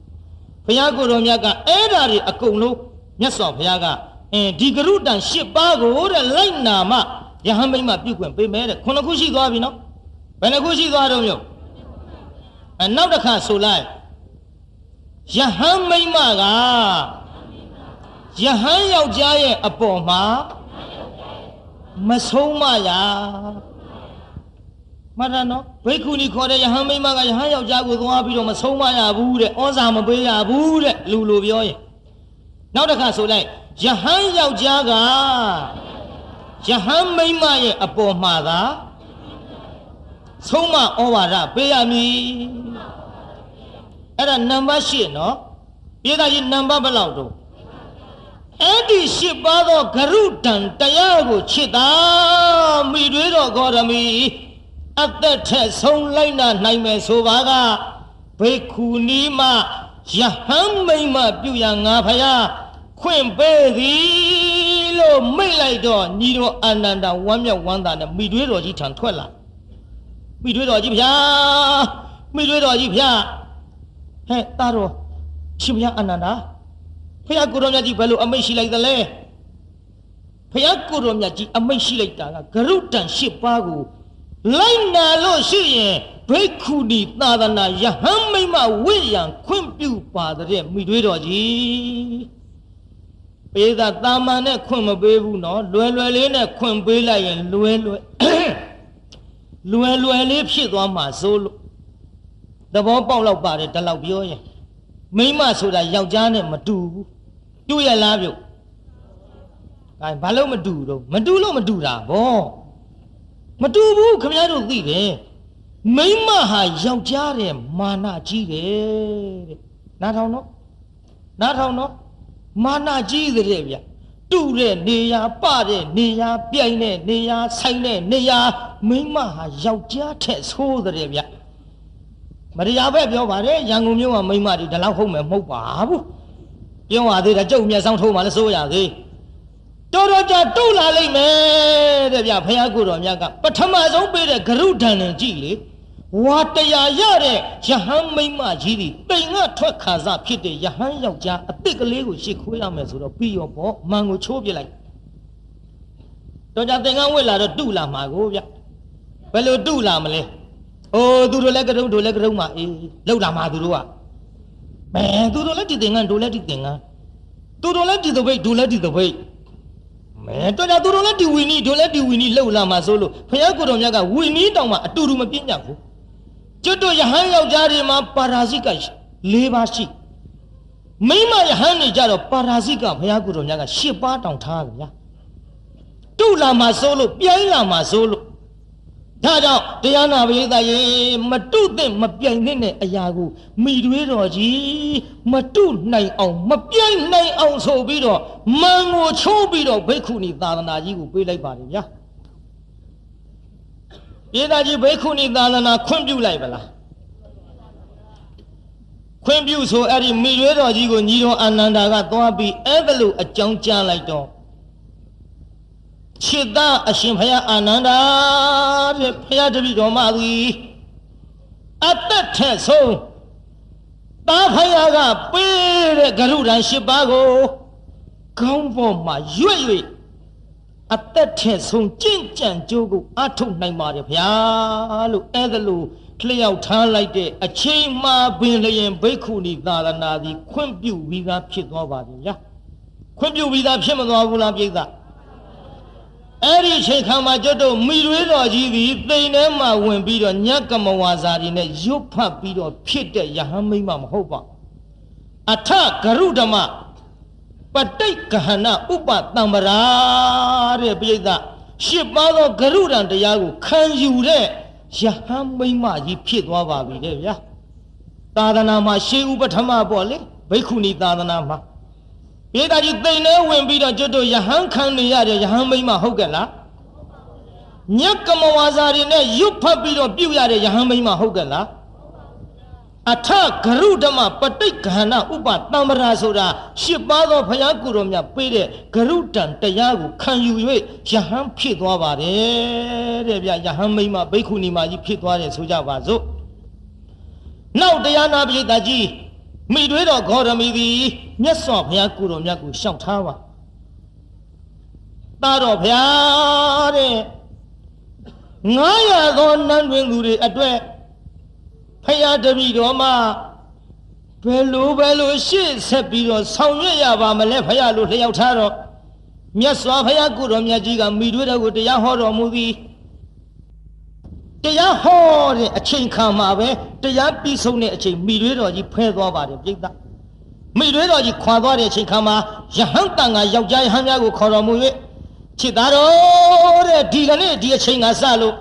ဘုရားကိုယ်တော်မြတ်ကအဲ့ဓာတွေအကုန်လုံးမြတ်စွာဘုရားကအင်းဒီဂရုတန်၈ပါးကိုတဲ့လိုက်နာမှယဟန်မိမ့်မပြုခွင့်ပေးမယ်တဲ့ခုနှစ်ခုရှိသွားပြီနော်ဘယ်နှခုရှိသွားတော့မျိုးအနောက်တစ်ခါဆိုလိုက်ယဟန်မိမ့်မကယဟန်ယောက်ျားရဲ့အပေါ်မှာမဆုံးမရ မှတ်တယ်နော်ဘိက္ခုနီခေါ်တဲ့ယဟန်မိမ့်မကယဟန်ယောက်ျားကိုသွားပြီးတော့မဆုံးမရဘူးတဲ့ဩဇာမပေးရဘူးတဲ့လူလိုပြောရင်နောက်တစ်ခါဆိုလိုက်ယဟန်ယောက်ျားကယဟန်မိမ့်မရဲ့အပေါ်မှာသာဆုံးမဩဝါဒပေးရမည်အဲ့ဒါနံပါတ်၈နော်ပြည်သားကြီးနံပါတ်ဘယ်လောက်တော့အဲ့ဒီ၈ပါးသောဂရုတံတရားကိုချစ်တာမိတွေးတော်ဂေါရမီ အသက်ထက်ဆုံးလိုက်နာနိုင်မယ်ဆိုပါကဘိက္ခုနီမယဟန်မိမ့်မပြုရငါဖယားခွင့်ပေးသည်လို့မိတ်လိုက်တော့ညီတော်အာနန္ဒဝမ်းမြောက်ဝမ်းသာနဲ့မိတွေးတော်ကြီးထံထွက်လာမိတွေးတော်ကြီးဗျာမိတွေးတော်ကြီးဗျာဟဲ့တာတော်ရှင်ဗျာအာနန္ဒဖယားကိုရောမြတ်ကြီးဘယ်လိုအမိတ်ရှိလိုက်သလဲဖယားကိုရောမြတ်ကြီးအမိတ်ရှိလိုက်တာကဂရုတန်၈ပါးကို လိုက်နာလို့ရှိရင်ဘိက္ခုနီသာသနာယဟန်မိမဝိယံခွင့်ပြုပါတဲ့မိတွေးတော်ကြီးပေးတာတာမန်နဲ့ခွင့်မပေးဘူးနော်လွယ်လွယ်လေးနဲ့ခွင့်ပေးလိုက်ရင်လွယ်လွယ်လွယ်လွယ်လေးဖြစ်သွားမှာစိုးလို့သဘောပေါက်တော့ပါတယ်ဒီလောက်ပြောရင်မိမဆိုတာယောက်ျားနဲ့မတူဘူးတူရလားပြုတ်အဲဘာလို့မတူတော့မတူလို့မတူတာဗော မတူဘူးခမရတို့သိတယ်မိမဟာယောက်ျားတဲ့မာနကြီးတယ်တဲ့နားထောင်နော်နားထောင်နော်မာနကြီးတဲ့ဗျတူတဲ့နေရာပတဲ့နေရာပြိုင်တဲ့နေရာဆိုင်တဲ့နေရာမိမဟာယောက်ျားထက်ဆိုးတဲ့ဗျမတရားပဲပြောပါတယ်ရန်ကုန်မြို့မှာမိမတွေဒီလောက်ဟုတ်မယ်မဟုတ်ပါဘူးပြောပါသေးတယ်ကြုံမျက်စောင်းထိုးမှလည်းစိုးရသေးတော် တော်ကြာတုတ်လာလိမ့်မယ်တဲ့ဗျဖះကိုတော်မြတ်ကပထမဆုံးပေးတဲ့ဂရုဒဏ်နဲ့ကြည်လေဝါတရားရတဲ့ယဟန်မိမကြီးဒီပိန်ကထွက်ခါစားဖြစ်တဲ့ယဟန်ယောက်ျားအစ်စ်ကလေးကိုရှစ်ခွေးရမယ်ဆိုတော့ပြီးရောပေါ့မန်ကိုချိုးပြလိုက်တော်ကြသင်္ကန်းဝစ်လာတော့တုလာမှာကိုဗျဘယ်လိုတုလာမလဲအိုးသူတို့လည်းကရုတို့လည်းကရုမှာအေးလောက်လာမှာသူတို့ကမဲသူတို့လည်းဒီသင်္ကန်းတို့လည်းဒီသင်္ကန်းသူတို့လည်းဒီသပိတ်တို့လည်းဒီသပိတ် မဲတော်ကြသူတို့လည်းဒီဝီနီတို့လည်းဒီဝီနီလောက်လာမှာဆိုလို့ဖခင်ကိုတော်မြတ်ကဝီနီတောင်မှအတူတူမပြည့်ညတ်ဘူးကျွတ်တို့ယဟန်ယောက်ျားတွေမှာပါရာဇိက၄ပါးရှိမိမယဟန်တွေကြတော့ပါရာဇိကဘုရားကိုယ်တော်များက၈ပါးတောင်ထားကြဗျာတုလာမှာစိုးလို့ပြိုင်းလာမှာစိုးလို့ ဒါကြောင့်တရားနာပရိသတ်ရေမတုသင့်မပြိုင်သင့်တဲ့အရာကိုမိတွေးတော်ကြီးမတုနိုင်အောင်မပြိုင်နိုင်အောင်ဆိုပြီးတော့မန်ကိုချိုးပြီးတော့ဘိက္ခုနီသာသနာကြီးကိုပေးလိုက်ပါတယ်ဗျာပြည်သားကြီးဘိက္ခုနီသာသနာခွင့်ပြုလိုက်ပါလားခွင့်ပြုဆိုအဲ့ဒီမိရွေးတော်ကြီးကိုညီတော်အာနန္ဒာကသွားပြီးအဲ့ဒါလို့အကြောင်းကြားလိုက်တော့ ခြေသားအရှင်ဘုရားအာနန္ဒာတဲ့ဘုရားတပည့်တော်မသည်အသက်ထက်ဆုံးတာဖယားကပေးတဲ့ဂရုဒန်၈ပါးကိုခေါင်းပေါ်မှာရွတ်၍အသက်ထက်ဆုံးကြင့်ကြံကြိုးကိုအထုတ်နိုင်ပါတယ်ဗျာလို့အဲ့ဒါလို့လျှောက်ထားလိုက်တဲ့အချိန်မှပင်လျင်ဘိက္ခုနီသာရဏာသည် ခွင့်ပြုပြီးသားဖြစ်သွားပါတယ်ဗျာခွင့်ပြုပြီးသားဖြစ်မသွားဘူးလားပြိဿ အဲ့ဒီအချိန်ခါမှာကျွတ်တို့မိရွေးတော်ကြီးသည်တိမ်ထဲမှာဝင်ပြီးတော့ညကမဝါစာတွေနဲ့ရွတ်ဖတ်ပြီးတော့ဖြစ်တဲ့ယဟန်မိမ့်မမဟုတ်ပါအထဂရုဓမ္မပဋိကဟဏဥပတံပရာတဲ့ပြိဿရှစ်ပါးသောဂရုဒံတရားကိုခံယူတဲ့ယဟန်မိမ့်မကြီးဖြစ်သွားပါပြီတဲ့ဗျာသာသနာမှာရှေးဥပထမပေါ့လေဘိက္ခုနီသာသနာမှာ ပြေတာကြီးတိမ်ထဲဝင်ပြီးတော့ကျွတ်တို့ယဟန်ခံနေရတဲ့ယဟန်မိမ့်မဟုတ်ကဲ့လားညက်ကမဝါစာတွေနဲ့ရွတ်ဖတ်ပြီးတော့ပြုတ်ရတဲ့ယဟန်မိမ့်မဟုတ်ကဲ့လားအထဂရုဓမ္မပဋိက္ခဏဥပတမ္ပရာဆိုတာရှစ်ပါးသောဘုရားကိုယ်တော်မြတ်ပေးတဲ့ဂရုတံတရားကိုခံယူ၍ယဟန်ဖြစ်သွားပါတယ်တဲ့ဗျယဟန်မိမဘိက္ခုနီမကြီးဖြစ်သွားတယ်ဆိုကြပါစို့နောက်တရားနာပိဋကကြီး မိတွေးတော်ဂေါရမီသည်မြတ်စွာဘုရားကိုယ်တော်မြတ်ကိုရှောက်ထားပါတာတော်ဘုရားတဲ့900သောနန်းတွင်သူတွေအတွက်ဖယားတပည့်တော်မှာဘယ်လိုဘယ်လိုရှေ့ဆက်ပြီးတော့ဆောင်ရွက်ရပါမလဲဖယားလို့လျှောက်ထားတော့မြတ်စွာဘုရားကိုတော်မြတ်ကြီးကမိတွေတော်ကိုတရားဟောတော်မူသည် တရားဟောတဲ့အချိန်ခါမှာပဲတရားပြီးဆုံးတဲ့အချိန်မိတွေတော်ကြီးဖဲသွားပါတယ်ပြိဿမိတွေတော်ကြီးခွာသွားတဲ့အချိန်ခါမှာယဟန်တန်ကယောက်ျားယဟန်များကိုခေါ်တော်မူ၍ချစ်သားတော်တဲ့ဒီကနေ့ဒီအချိန်ကစလို့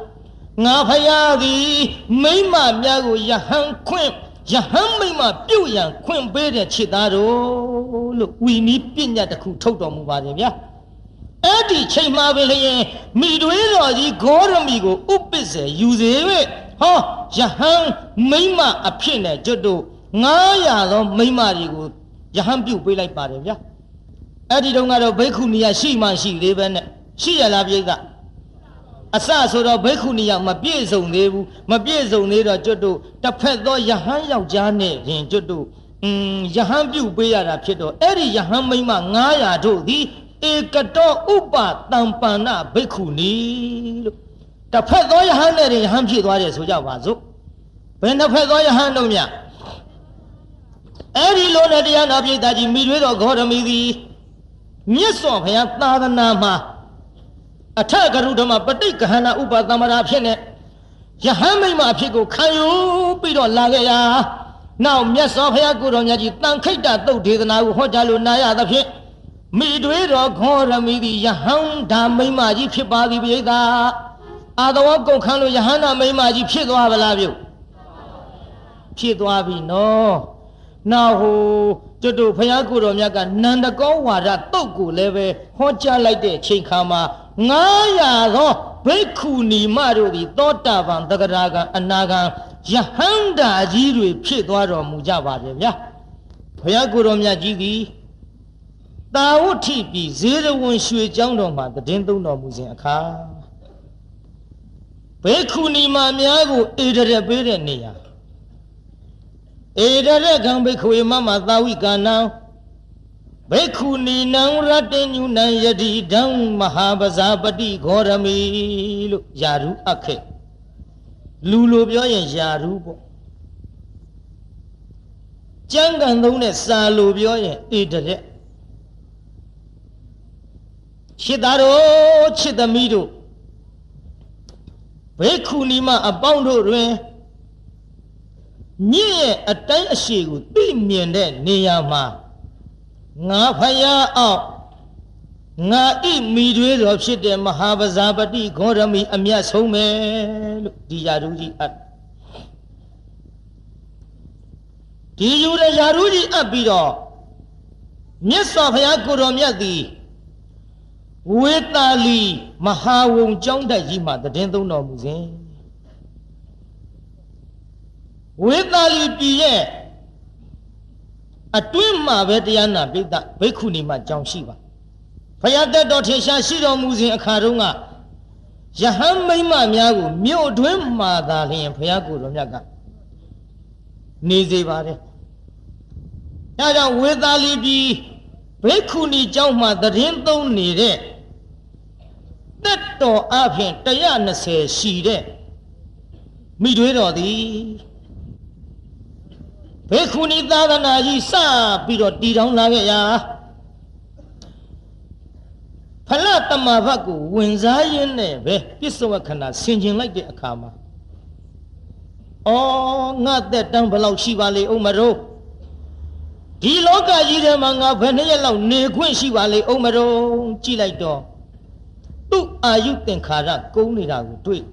ငါဖယားသည်မိမများကိုယဟန်ခွင့်ယဟန်မိမပြုတ်ရန်ခွင့်ပေးတဲ့ချစ်သားတော်လို့ဝီနီးပညာတစ်ခုထုတ်တော်မူပါတယ်ဗျာ အဲ့ဒီချိန်မှာပဲလျင်မိတွေးတော်ကြီးဂေါရမီကိုဥပ္ပစ္စေယူစေ၍ဟောယဟန်မိမအဖြစ်နဲ့ကျွတ်တို့900သောမိမတွေကိုယဟန်ပြုတ်ပေးလိုက်ပါတယ်ဗျာအဲ့ဒီတုန်းကတော့ဘိက္ခုနီယရှိမှရှိသေးပဲနဲ့ရှိရလားပြိဿအစဆိုတော့ဘိက္ခုနီယမပြည့်စုံသေးဘူးမပြည့်စုံသေးတော့ကျွတ်တို့တစ်ဖက်သောယဟန်ယောက်ျားနဲ့ရင်ကျွတ်တို့อืมယဟန်ပြုတ်ပေးရတာဖြစ်တော့အဲ့ဒီယဟန်မိမ900တို့သည် ဧကတောဥပတံပန္နဘိက္ခုနီလို့တစ်ဖက်သောယဟန်နဲ့ယဟန်ဖြစ်သွားတယ်ဆိုကြပါစို့ဘယ်နှစ်ဖက်သောယဟန်တို့မြအဲ့ဒီလိုနဲ့တရားနာပိဋကကြီးမိတွေးတော်ဂေါရမီသည်မြတ်စွာဘုရားသာသနာမှာအထကရုဓမ္မပဋိက္ခဏဥပသမရာဖြစ်နေယဟန်မိမအဖြစ်ကိုခံယူပြီးတော့လာခဲ့ရာနောက်မြတ်စွာဘုရားကိုယ်တော်မြတ်ကြီးတန်ခိတ္တသုတ်ဒေသနာကိုဟောကြားလို့နာရသဖြင့် မိတွေတော်ခောရမီသည်ယဟန်ဓာမိမကြီးဖြစ်ပါသည်ပိဋကအာသဝကုန်ခန်းလို့ယဟန်ဓာမိမကြီးဖြစ်သွားပါလားပြုဖြစ်သွားပြီနော်နောက်ဟိုကျွတ်တို့ဘုရားကိုယ်တော်မြတ်ကနန္ဒကောဝါဒတုတ်ကိုလည်းပဲဟောကြားလိုက်တဲ့ချိန်ခါမှာ900သောဘိက္ခုနီမတို့သည်သောတာပန်တဂရာကံအနာကံယဟန္တာကြီးတွေဖြစ်သွားတော်မူကြပါတယ်ဗျာဘုရားကိုယ်တော်မြတ်ကြီးသည် တာဝဋ္ဌိပြည်ဇေရဝံရွှေကျောင်းတော်မှာတည်င်းသုံးတော်မူစဉ်အခါဘိက္ခုနီမများကိုအေဒရက်ပေးတဲ့နေရာဧရရကံဘိက္ခွေမမသာဝိကနံဘိက္ခုနီနံရတ္တညုနံယတိဒံမဟာပဇာပတိဂေါရမီလို့ယာရုအခေလူလိုပြောရင်ယာရုပေါ့ကျမ်းဂန်သုံးနဲ့စာလိုပြောရင်ဧတရက် ချစ်သားတို့ချစ်သမီးတို့ဘိက္ခုနီမအပေါင်းတို့တွင်ညင့်ရဲ့အတိုင်းအရှိကိုသိမြင်တဲ့နေရာမှာငါဖယားအောင်ငါဣမိတွေတော်ဖြစ်တဲ့မဟာပဇာပတိဂေါရမီအမျက်ဆုံးပဲလို့ဒီယာရုကြီးအပ်ဒီယူရယာရုကြီးအပ်ပြီးတော့မြတ်စွာဘုရားကိုတော်မြတ်သည် ဝေတာလီမဟာဝုံကျောင်းတိုက်ကြီးမှာတည်င်းသုံးတော်မူစဉ်ဝေသာလီပြည်ရဲ့အတွင်းမှာပဲတရားနာပိဋကဘိက္ခုနီမကြောင်ရှိပါဘုရားတက်တော်ထေရှားရှိတော်မူစဉ်အခါတုန်းကယဟန်မိမ့်မများကိုမြို့အတွင်းမှာသာလျှင်ဘုရားကိုယ်တော်မြတ်ကနေစေပါတယ်အဲကြောင့်ဝေသာလီပြည်ဘိက္ခုနီကျောင်းမှာသတင်းသုံးနေတဲ့ တက်တော်အပြင်120ရှိတဲ့မိတွေတော်သည်ဘေခုနီသာသနာကြီးစပြီးတော့တည်ထောင်လာခဲ့ရာဖလတမဘတ်ကိုဝင်စားရင်းနဲ့ပဲပြစ္ဆဝခဏဆင်ကျင်လိုက်တဲ့အခါမှာအော်ငါသက်တန်းဘယ်လောက်ရှိပါလေဥမရောဒီလောကကြီးထဲမှာငါဘယ်နှစ်ရက်လောက်နေခွင့်ရှိပါလေဥမရောကြည့်လိုက်တော့ သူ့အာယုသင်္ခါရကုန်းနေတာကိုတွေ့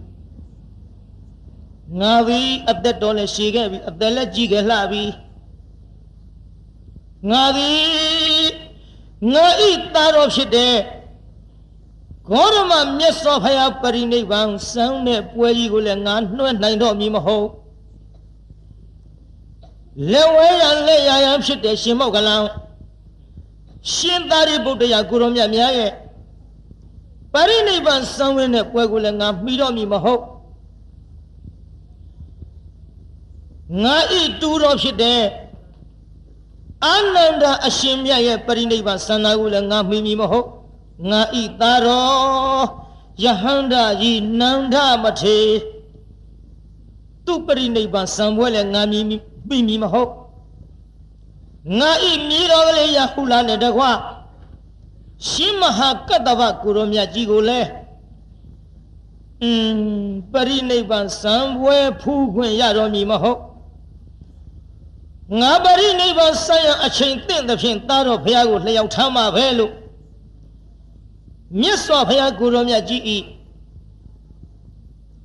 ငါပြီအသက်တော်လည်းရှည်ခဲ့ပြီအသက်လည်းကြီးခဲ့လှပြီငါသည်ငါဤသားတော်ဖြစ်တဲ့ဂေါရမမြတ်စွာဘုရားပရိနိဗ္ဗာန်စံတဲ့ပွဲကြီးကိုလည်းငါနှွှဲနိုင်တော့မည်မဟုတ်လက်ဝဲရလက်ရရဖြစ်တဲ့ရှင်မောက်ကလန်ရှင်သာရိပုတ္တရာကိုရောမြတ်များရဲ့ ပရိနိဗ္ဗာန်စံဝင်တဲ့ပွဲကိုလည်းငါမှီတော့မည်မဟုတ်ငါဤတူတော်ဖြစ်တဲ့အာနန္ဒအရှင်မြတ်ရဲ့ပရိနိဗ္ဗာန်စံနာကိုလည်းငါမှီမည်မဟုတ်ငါဤသားတော်ယဟန္တာကြီးနန္ဒမထေသူပရိနိဗ္ဗာန်စံပွဲလည်းငါမြည်မည်မည်မဟုတ်ငါဤမြေတော်ကလေးယဟုလာနဲ့တကွာ ရှင်မဟာကတ္တဗကိုရောမြတ်ကြီးကိုလည်းအင်းပရိနိဗ္ဗာန်စံပွဲဖူးခွင့်ရတော်မည်မဟုတ်ငါပရိနိဗ္ဗာန်ဆိုင်ရအချိန်တင့်သဖြင့်သားတော်ဘုရားကိုလျှောက်ထားမှာပဲလို့မြတ်စွာဘုရားကိုရောမြတ်ကြီးဤ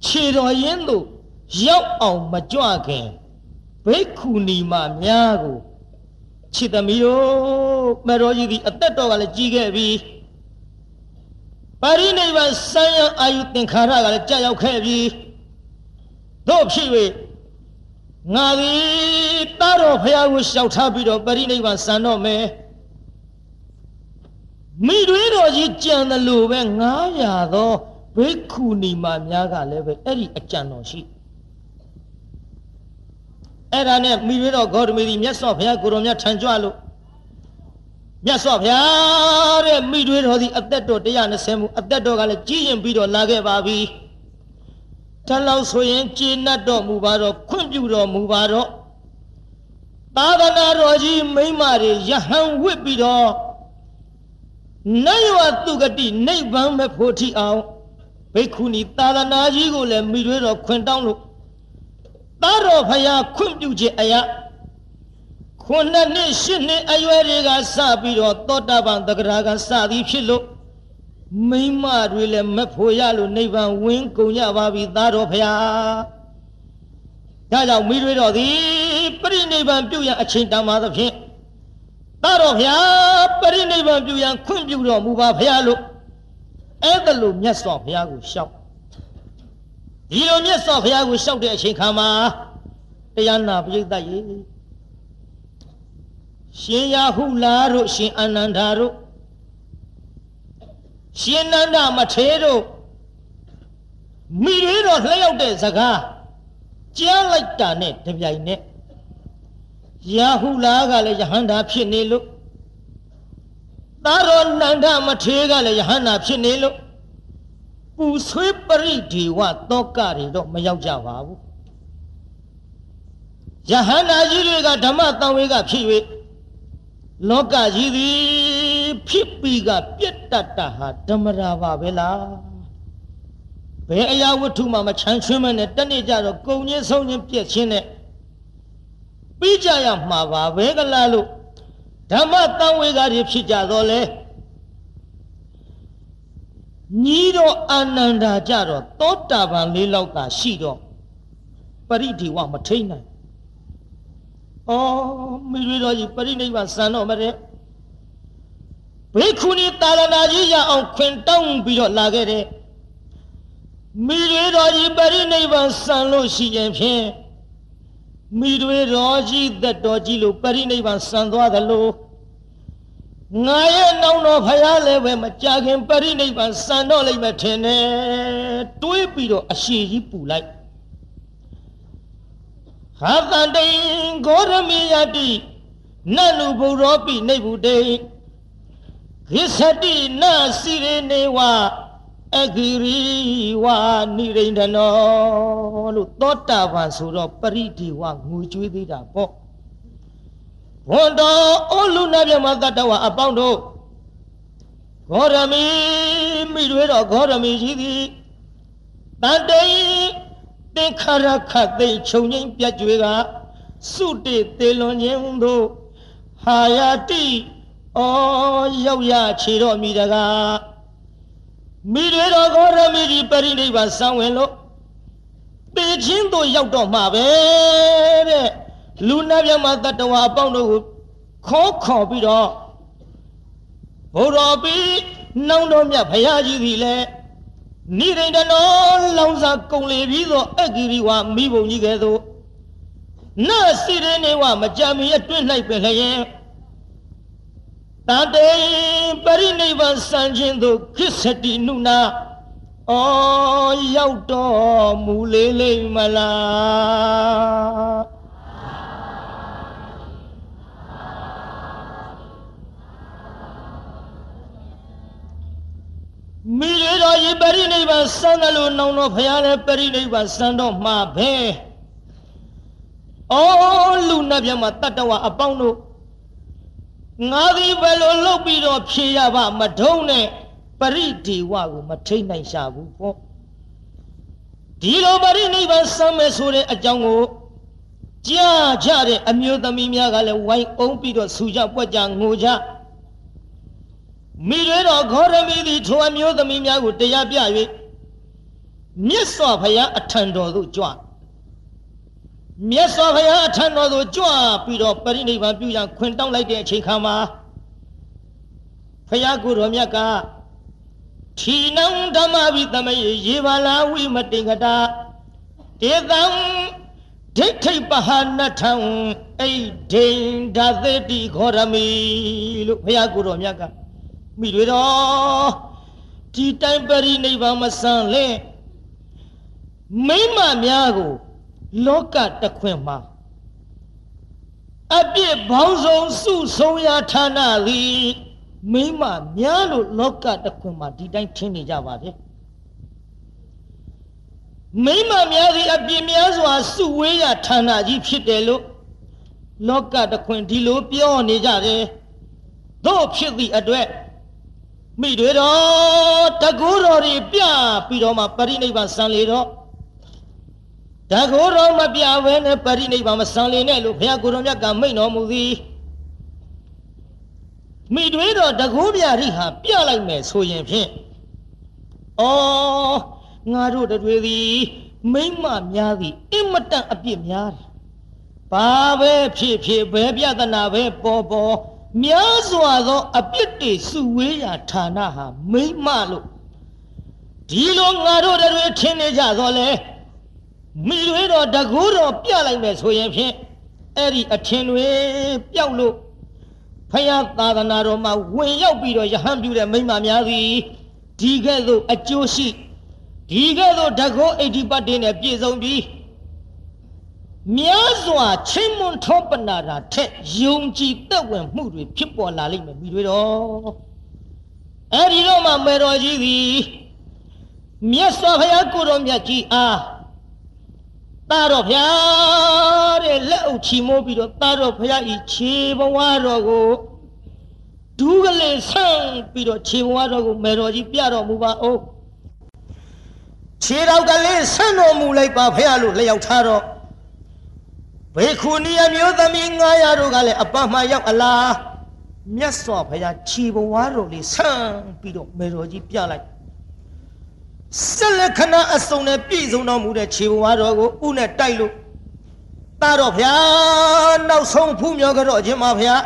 ခြေတော်ရင်းတို့ရောက်အောင်မကြွခင်ဘိက္ခုနီမများကို ချစ်သမီးတို့မတော်ကြီးဒီအသက်တော်ကလည်းကြီးခဲ့ပြီပါရိနိဗ္ဗာန်ဆံရအာယုသင်္ခါရကလည်းကြာရောက်ခဲ့ပြီတို့ဖြစ်၍ငါသည်တာတော်ဖရာကိုရှောက်ထားပြီးတော့ပါရိနိဗ္ဗာန်ဆံတော့မယ်မိတွေတော်ကြီးကြံတယ်လို့ပဲ900သောဘိက္ခုနီမများကလည်းပဲအဲ့ဒီအကြံတော်ရှိတယ် အဲ့ဒါနဲ့မိရွေးတော်ဂေါတမီဒီမြတ်စွာဘုရားကိုရောမြတ်ထံကြွလို့မြတ်စွာဘုရားတဲ့မိတွေးတော်ဒီအသက်တော်120မှုအသက်တော်ကလည်းကြီးရင်ပြီးတော့လာခဲ့ပါပြီတလောက်ဆိုရင်ကျေနပ်တော်မူပါတော့ခွင့်ပြုတော်မူပါတော့သာသနာတော်ကြီးမိမတွေယဟန်ဝစ်ပြီးတော့နတ်ရွာသူကတိနိဗ္ဗာန်မဲ့ဖို့ထီအောင်ဘိက္ခုနီသာသနာကြီးကိုလည်းမိတွေးတော်ခွင်တောင်းလို့ သားတော်ဖယားခွင့်ပြုခြင်းအရာခုနှစ်နှစ်ရှစ်နှစ်အရွယ်တွေကစပြီးတော့သောတာပန်တဂရကစသည်ဖြစ်လို့မိမတွေလည်းမဖို့ရလို့နိဗ္ဗာန်ဝင်းကုန်ကြပါပြီသားတော်ဖယားဒါကြောင့်မိတွေတော်သည်ပရိနိဗ္ဗာန်ပြုရန်အချိန်တန်ပါသဖြင့်သားတော်ဖယားပရိနိဗ္ဗာန်ပြုရန်ခွင့်ပြုတော်မူပါဖယားလို့အဲ့ဒါလို့မြတ်စွာဘုရားကိုရှောက် ဒီလိုမြတ်စွာဘုရားကိုရှောက်တဲ့အချိန်ခါမှာတရားနာပိဋကရေရှင်ရဟုလာတို့ရှင်အာနန္ဒာတို့ရှင်နန္ဒမထေတို့မိတွေတော့လျှောက်တဲ့စကားကြားလိုက်တာနဲ့တပြိုင်နက်ရာဟုလာကလည်းယဟန္တာဖြစ်နေလို့သာရောနန္ဒမထေကလည်းယဟန္တာဖြစ်နေလို့ ပူဆွေးပရိဒီဝတောကတွေတော့မရောက်ကြပါဘူးယဟန္တာကြီးတွေကဓမ္မတန်ဝေကဖြစ်၍လောကကြီးသည်ဖြစ်ပြီးကပြက်တတ်တာဟာဓမ္မရာပါပဲလားဘယ်အရာဝတ္ထုမှမချမ်းချွင်းမနဲ့တနေ့ကြတော့ကုံချင်းဆုံးချင်းပြက်ချင်းနဲ့ပြီးကြရမှာပါပဲကလားလို့ဓမ္မတန်ဝေကတွေဖြစ်ကြတော့လေ ညီတော်အာနန္ဒာကြတော့သောတာပန်လေးလောက်သာရှိတော့ပရိဒီဝမထိန်နိုင်။အော်မိရွေတော်ကြီးပရိနိဗ္ဗာန်စံတော့မတဲ့ဘိက္ခုနီတာရဏကြီးရအောင်ခွင်တောင်းပြီးတော့လာခဲ့တဲ့မိရွေတော်ကြီးပရိနိဗ္ဗာန်စံလို့ရှိရင်ဖြင့်မိရွေတော်ကြီးသက်တော်ကြီးလို့ပရိနိဗ္ဗာန်စံသွားသလို ငါရဲ့နောင်တော်ဖရာလည်းပဲမကြခင်ပရိနိဗ္ဗာန်စံတော့လိမ့်မယ်ထင်တယ်တွေးပြီးတော့အရှိကြီးပူလိုက်ဟာတန်တိန်ဂောရမိယတိနတ်လူဘုရောပိနေဗုတေခိသတိနစီရေနေဝအဂိရိဝနိရိန္ဒနောလို့သောတာပန်ဆိုတော့ပရိဒီဝငူကျွေးသေးတာပေါ့ ဘွန်တော်အိုလူနာမြမတတဝအပေါင်းတို့ဂေါရမီမိတွေတော့ဂေါရမီရှိသည်တန်တိသင်္ခါရခသိခြုံငိမ့်ပြတ်ကြွေကစုတေတေလွန်ခြင်းတို့ဟာယာတိဩရောက်ရခြေတော်မိတကားမိတွေတော်ဂေါရမီဒီပရိနိဗ္ဗာန်ဆံဝင်လို့ပေချင်းတို့ရောက်တော့မှာပဲတဲ့ လူနာမြတ်မတတဝါအပေါင်းတို့ကိုခေါ်ခေါ်ပြီးတော့ဘုရောပိနှောင်းတော်မြတ်ဘုရားကြီးသည်လည်းနိရိန္ဒနောလောင်စာကုံလေပြီးသောအဂိရိဝမိဘုံကြီးကဲ့သို့နစီရနေဝမကြမီအတွင်း၌ပင်လျင်တန်တေပရိနိဗ္ဗာန်စံခြင်းသို့ခိစ္စတိနုနာအော်ရောက်တော်မူလေလိမ့်မလား မိရတော်ဤပရိနိဗ္ဗာန်စံတယ်လို့နောင်တော်ဖရာလည်းပရိနိဗ္ဗာန်စံတော်မှာပဲအော်လူနတ်မြတ်မှာတတ္တဝအပေါင်းတို့ငါသည်ဘယ်လိုလုပ်ပြီးတော့ဖြေရပါမထုံးနဲ့ပရိဒီဝကိုမထိတ်နိုင်ရှာဘူးပေါ့ဒီလိုပရိနိဗ္ဗာန်စမ်းမယ်ဆိုတဲ့အကြောင်းကိုကြားကြတဲ့အမျိုးသမီးများကလည်းဝိုင်းအောင်ပြီးတော့ဆူကြပွက်ကြငိုကြ မိတွေတော်ခေါရမီသည်ထိုအမျိုးသမီးများကိုတရားပြ၍မြတ်စွာဘုရားအထံတော်သို့ကြွမြတ်စွာဘုရားအထံတော်သို့ကြွပြီးတော့ပရိနိဗ္ဗာန်ပြုရန်ခွင်တောင်းလိုက်တဲ့အချိန်ခါမှာဘုရားကိုယ်တော်မြတ်ကထီနံဓမ္မဝိသမယေယေဘာလာဝိမတင်္ကတာတေတံဒိဋ္ဌိပဟာနထံအိဒိန်ဓာသေတိခောရမီလို့ဘုရားကိုယ်တော်မြတ်က မိတွေတော်ဒီတိုင်းပရိနိဗ္ဗာန်မဆန်လဲမိမများကို လောကတခွင်မှာအပြစ်ဘောင်းဆုံးစုဆုံးရာဌာနသည်မိမများလို့လောကတခွင်မှာဒီတိုင်းထင်နေကြပါဗျမိမများသည်အပြစ်များစွာစုဝေးရာဌာနကြီးဖြစ်တယ်လို့လောကတခွင်ဒီလိုပြောနေကြတယ်တို့ဖြစ်သည့်အတွက် မိတွေတော်တကူတော်တွေပြပြီးတော့မှပရိနိဗ္ဗာန်စံလေတော့တကူတော်မပြဘဲနဲ့ပရိနိဗ္ဗာန်မစံလေနဲ့လို့ဘုရားကိုယ်တော်မြတ်ကမိန့်တော်မူသည်မိတွေတော်တကူပြရိဟာပြလိုက်မယ်ဆိုရင်ဖြင့်ဩငါတို့တွေသည်မိမ့်မများသည်အင်မတန်အပြစ်များတယ်ဘာပဲဖြစ်ဖြစ်ဘယ်ပြဿနာပဲပေါ်ပေါ် များစွာသောအပြစ်တွေစုဝေးရာဌာနဟာမိမ့်မလို့ဒီလိုငါတို့တွေထင်နေကြတော့လေမိတွေတော့တကူတော့ပြလိုက်မယ်ဆိုရင်ဖြင့်အဲ့ဒီအထင်တွေပျောက်လို့ဖယားသာသနာတော်မှာဝင်ရောက်ပြီးတော့ယဟန်ပြုတဲ့မိမများသည်ဒီကဲ့သို့အကျိုးရှိဒီကဲ့သို့ဓကောအိဋ္ဌိပတ်တွေနဲ့ပြည့်စုံပြီး များစွာချင်းမွန်ထောပနာတာထက်ယုံကြည်သက်ဝင်မှုတွေဖြစ်ပေါ်လာလိမ့်မယ်မိတွေတော့အဲ့ဒီတော့မှမေတော်ကြီးသည်မြတ်စွာဘုရားကိုတော်မြတ်ကြီးအားတာတော်ဖျားတဲ့လက်အုပ်ချီမိုးပြီးတော့တာတော်ဖျားဤခြေဘဝတော်ကိုဒူးကလေးဆန့်ပြီးတော့ခြေဘဝတော်ကိုမေတော်ကြီးပြတော်မူပါအောင်ခြေတော်ကလေးဆန့်တော်မူလိုက်ပါဖျားလို့လျှောက်ထားတော့ ဘေခုနီအမျိုးသမီး900တို့ကလည်းအပမှရောက်အလားမြတ်စွာဘုရားခြေဘဝတော်လေးဆန့်ပြီးတော့မေတော်ကြီးပြလိုက်ဆက်လက်ခဏအစုံနဲ့ပြည့်စုံတော်မူတဲ့ခြေဘဝတော်ကိုဥနဲ့တိုက်လို့တာတော့ဗျာနောက်ဆုံးဖူးမြော်ကြတော့ခြင်းပါဗျာ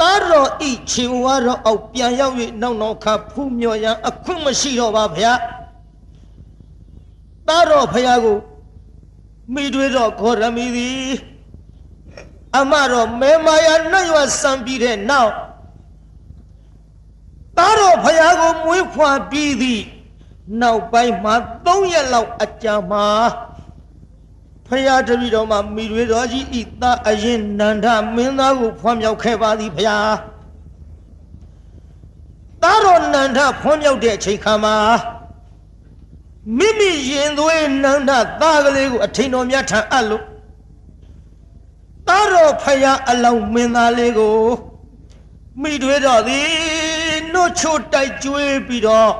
တာတော်ဤခြေဘဝတော်အောက်ပြန်ရောက်၍နောက်နောက်ခါဖူးမြော်ရန်အခွင့်မရှိတော့ပါဗျာတာတော်ဖရာကို မိတွေတော့ခေါ်ရမီသည်အမတော်မဲမာယာနှံ့ရွာစံပြီးတဲ့နောက်သားတော်ဖရာကိုမွေးဖွာပြီးသည့်နောက်ပိုင်းမှာ3ရက်လောက်အကြာမှာဖရာတပည့်တော်မှာမိတွေတော်ကြီးဤသားအရင်နန္ဒမင်းသားကိုဖွားမြောက်ခဲ့ပါသည်ဖရာသားတော်နန္ဒဖွားမြောက်တဲ့အချိန်ခါမှာ မိမိရင်သွေးနန္ဒသားကလေးကိုအထင်တော်မြတ်ထံအပ်လို့သားတော်ဖရာအလောင်းမင်းသားလေးကိုမိတွေတော်သည်နှုတ်ချိုတိုက်ကျွေးပြီးတော့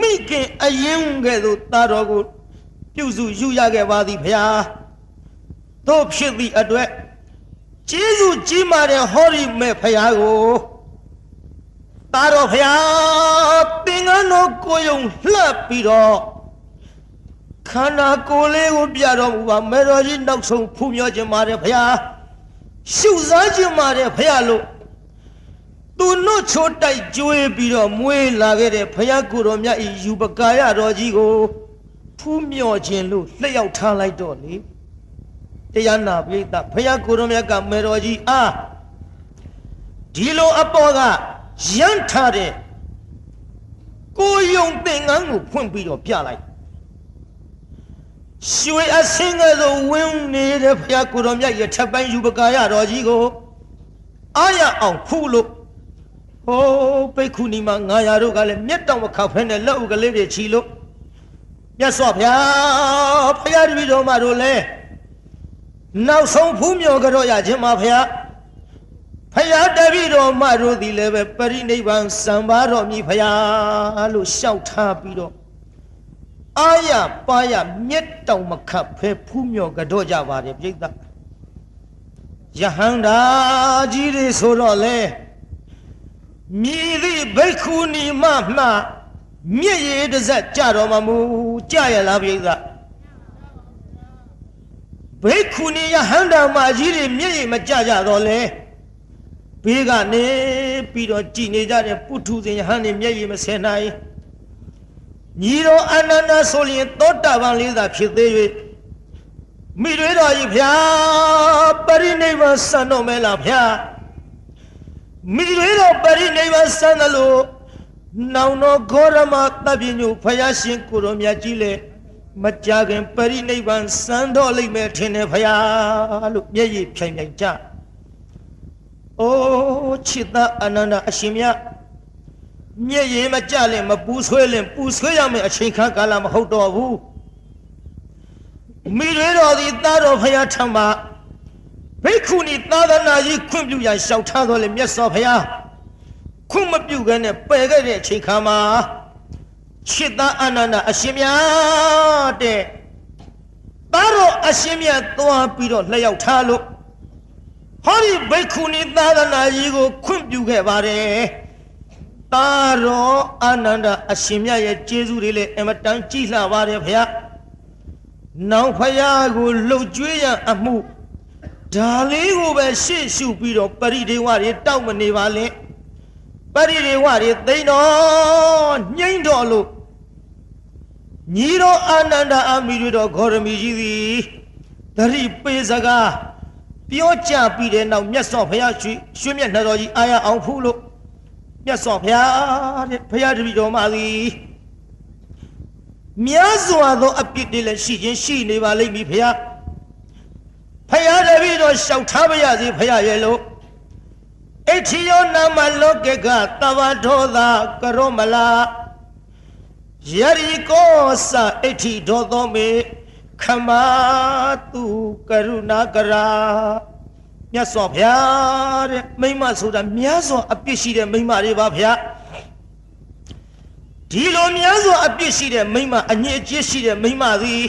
မိခင်အရင်ကဲ့သို့သားတော်ကိုပြုစုယူရခဲ့ပါသည်ဖျားတို့ဖြစ်သည့်အတွက်ကျေးဇူးကြီးမာတဲ့ဟောဒီမဲ့ဖျားကို သားတော်ဖျားသင်္ကန်းတော်ကိုယုံလှပ်ပြီးတော့ခန္ဓာကိုယ်လေးကိုပြတော်မူပါမေတော်ကြီးနောက်ဆုံးဖူးမြော်ခြင်းပါတယ်ဖျားရှုစားခြင်းပါတယ်ဖျားလို့သူနှုတ်ချိုးတိုက်ကျွေးပြီးတော့မွေးလာခဲ့တဲ့ဖယားကိုတော်မြတ်ဤယူပကာယတော်ကြီးကိုဖူးမြော်ခြင်းလို့လျှောက်ထားလိုက်တော့လေတရားနာပိဋကဖယားကိုရုံမြတ်ကမေတော်ကြီးအားဒီလိုအပေါ်က ရမ်းထားတဲ့ကိုယုံသင်္ကန်းကိုဖွင့်ပြီးတော့ပြလိုက်ရွှေအစင်းကလေးဝင်းနေတဲ့ဖယားကိုရုံမြတ်ရဲ့ထပ်ပိုင်းယူပကာရတော်ကြီးကိုအာရအောင်ဖူးလို့ဟိုးပိတ်ခုနီမှာ900တို့ကလည်းမျက်တောင်မခောက်ဖဲနဲ့လက်ဥကလေးတွေချီလို့မြတ်စွာဘုရားဖယားတပည့်တော်မတို့လည်းနောက်ဆုံးဖူးမြော်ကြတော့ရခြင်းပါဖယား ဖယားတပည့်တော်မတို့သည်လည်းပဲပရိနိဗ္ဗာန်စံပါတော်မူဖယားလို့ရှောက်ထားပြီးတော့အာရပါရမျက်တောင်မခတ်ဖဲဖူးမြော်ကြတော့ကြပါတယ်ပြိဿယဟန္တာကြီးတွေဆိုတော့လေမြည်သည့်ဘိက္ခုနီမမှမြင့်ရည်တစ်စက်ကြတော်မမူကြရလားပြိဿဘိက္ခုနီယဟန္တာမကြီးတွေမြင့်ရည်မကြကြတော့လေ ဘေးကနေပြီးတော့ကြည်နေကြတဲ့ပုထုဇဉ်ယဟန်နေမျက်ရည်မဆင်နိုင်ညီတော်အနန္ဒဆိုရင်သောတာပန်လေးသာဖြစ်သေး၍မိတွေတော်ကြီးဖျားပရိနိဗ္ဗာန်စံတော်မဲလားဖျားမိတွေတော်ပရိနိဗ္ဗာန်စံတယ်လို့နောင်တော်ဂေါရမတပ်ပြညုဖယားရှင်ကိုတော်မြတ်ကြီးလေမကြခင်ပရိနိဗ္ဗာန်စံတော်လိမ့်မယ်ထင်တယ်ဖယားလို့မျက်ရည်ဖြိုင်ဖြိုင်ကြ။ အိုးချစ်သားအနန္တအရှင်မြတ်မျက်ရည်မကြလင်မပူဆွဲလင်ပူဆွဲရမယ်အချိန်ခါကာလမဟုတ်တော့ဘူး။မိတွေတော်သည်သားတော်ဖယားထံမှာဘိက္ခုနီသာသနာကြီးခွင့်ပြုရန်လျှောက်ထားတော်လေမြတ်စွာဘုရားခွင့်မပြုခဲ့နဲ့ပယ်ခဲ့တဲ့အချိန်ခါမှာချစ်သားအနန္တအရှင်မြတ်တဲ့သားတော်အရှင်မြတ်သွားပြီးတော့လျှောက်ထားလို့ ဟောဒီဘိက္ခုနီသာသနာကြီးကိုခွင့်ပြုခဲ့ပါတယ်တာရောအာနန္ဒအရှင်မြတ်ရဲ့ကျေးဇူးတွေလည်းအမတန်ကြီးလှပါတယ်ဖခင်။နောင်ဖခင်ကိုလှုပ်ကြွေးရန်အမှုဒါလေးကိုပဲရှေ့ရှုပြီးတော့ပရိဒေဝတွေတောက်မနေပါနဲ့။ပရိဒေဝတွေသိမ့်တော်ညှိမ့်တော်လို့ညီတော်အာနန္ဒအာမီတွေတော်ဂေါရမီကြီးသည်တရိပေစကား ပြောကြပြီးတဲ့နောက်မြတ်စွာဘုရားရွှေရွှေမြတ်နှတော်ကြီးအာရအောင်ဖူးလို့မြတ်စွာဘုရားတဲ့ဘုရားတပည့်တော်မသည်မြတ်စွာသောအပြစ်တွေလည်းရှိခြင်းရှိနေပါလိမ့်မည်ဘုရားဘုရားတပည့်တော်ရှောက်ထားပါရစေဘုရားရဲ့လို့အဋ္ဌိယောနာမလောကေကတဝဒောသာကရောမလာယရိကောသအဋ္ဌိဒောသောမေ ခမတုကရုဏာကရာမြတ်စွာဘုရားတဲ့မိမဆိုတာမြတ်စွာအပြစ်ရှိတဲ့မိမတွေပါဗျာဒီလိုမြတ်စွာအပြစ်ရှိတဲ့မိမအညစ်အကြေးရှိတဲ့မိမသည်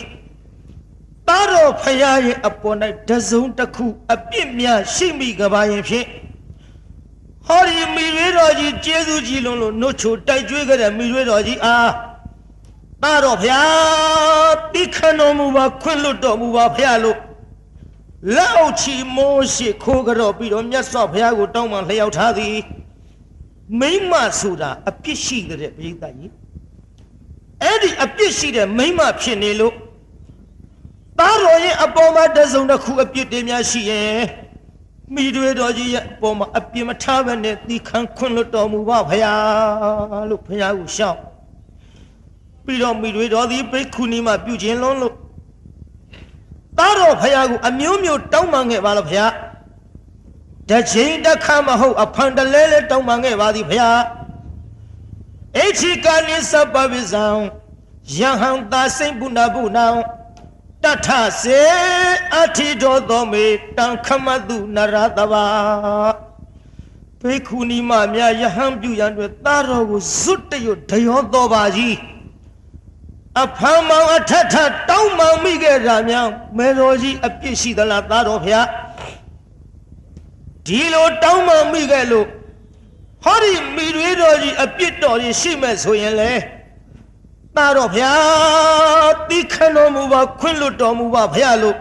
တာတော်ဖရာရဲ့အပေါ်၌တစုံတစ်ခု အပြစ်များရှိမိကြပါရင်ဖြင့်ဟောဒီမိရွေးတော်ကြီးကျေးဇူးကြီးလုံးလို့နှုတ်ချိုတိုက်ကြွေးကြတဲ့မိရွေးတော်ကြီးအား တာတော်ဖရာတိခဏတော်မူပါခွင့်လွတ်တော်မူပါဖရာလို့လက်အုပ်ချီမိုးရှိခိုးကြတော့ပြီးတော့မြတ်စွာဘုရားကိုတောင်းပန်လျှောက်ထားသည်မိမဆိုတာအပြစ်ရှိတဲ့ပရိသတ်ကြီးအဲ့ဒီအပြစ်ရှိတဲ့မိမဖြစ်နေလို့သားတော်ရဲ့အပေါ်မှာတစုံတစ်ခုအပြစ်တွေများရှိရင်မိတွေတော်ကြီးရဲ့အပေါ်မှာအပြစ်မထားဘဲနဲ့သီခံခွင့်လွတ်တော်မူပါဖရာလို့ဖရာကိုရှောက် ပြီးတော့မိတွေတော်သည်ဘိက္ခုနီမှာပြုခြင်းလုံးလို့သားတော်ဖရာကိုအမျိုးမျိုးတောင်းပန်ခဲ့ပါလားဖရာတစ်ချိန်တစ်ခါမဟုတ်အဖန်တလဲလဲတောင်းပန်ခဲ့ပါသည်ဖရာအိချီကနိစပပိဇံယဟံသာစိမ့်ပုဏ္ဏဗုဏံတထစေအထိတော်သောမေတံခမတုနရတဘာဘေခုနီမများယဟံပြုရန်အတွက်သားတော်ကိုဇွတ်တရွတ်ဒယောတော်ပါကြီး အဖမ်းမောင်အထက်ထတောင်းမောင်မိခဲ့တာများမေတော်ကြီးအပြစ်ရှိသလားသားတော်ဖျားဒီလိုတောင်းမောင်မိခဲ့လို့ဟောဒီမိတွေတော်ကြီးအပြစ်တော်ကြီးရှိမဲ့ဆိုရင်လေသားတော်ဖျားတိခဏတော်မူပါခွင့်လွတ်တော်မူပါဖျားလို့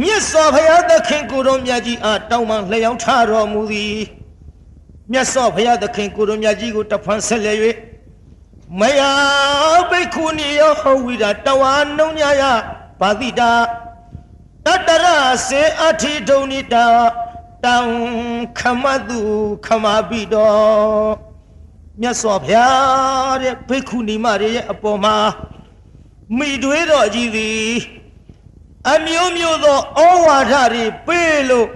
မြတ်စွာဘုရားသခင်ကိုတော်မြတ်ကြီးအားတောင်းပန်လျောင်းထားတော်မူသည်မြတ်စွာဘုရားသခင်ကိုတော်မြတ်ကြီးကိုတဖန်ဆက်လျက်၍ မယဘိက္ခုနီယောဟောဝိဒတဝါနှုံညာယဘာတိတာတတတရစေအထိဒုံနိတာတောင်ခမတုခမပိတော်မြတ်စွာဘုရားတဲ့ဘိက္ခုနီမတွေရဲ့အပေါ်မှာမိတွေးတော်ကြီးသည်အမျိုးမျိုးသောဩဝါဒတွေပေးလို့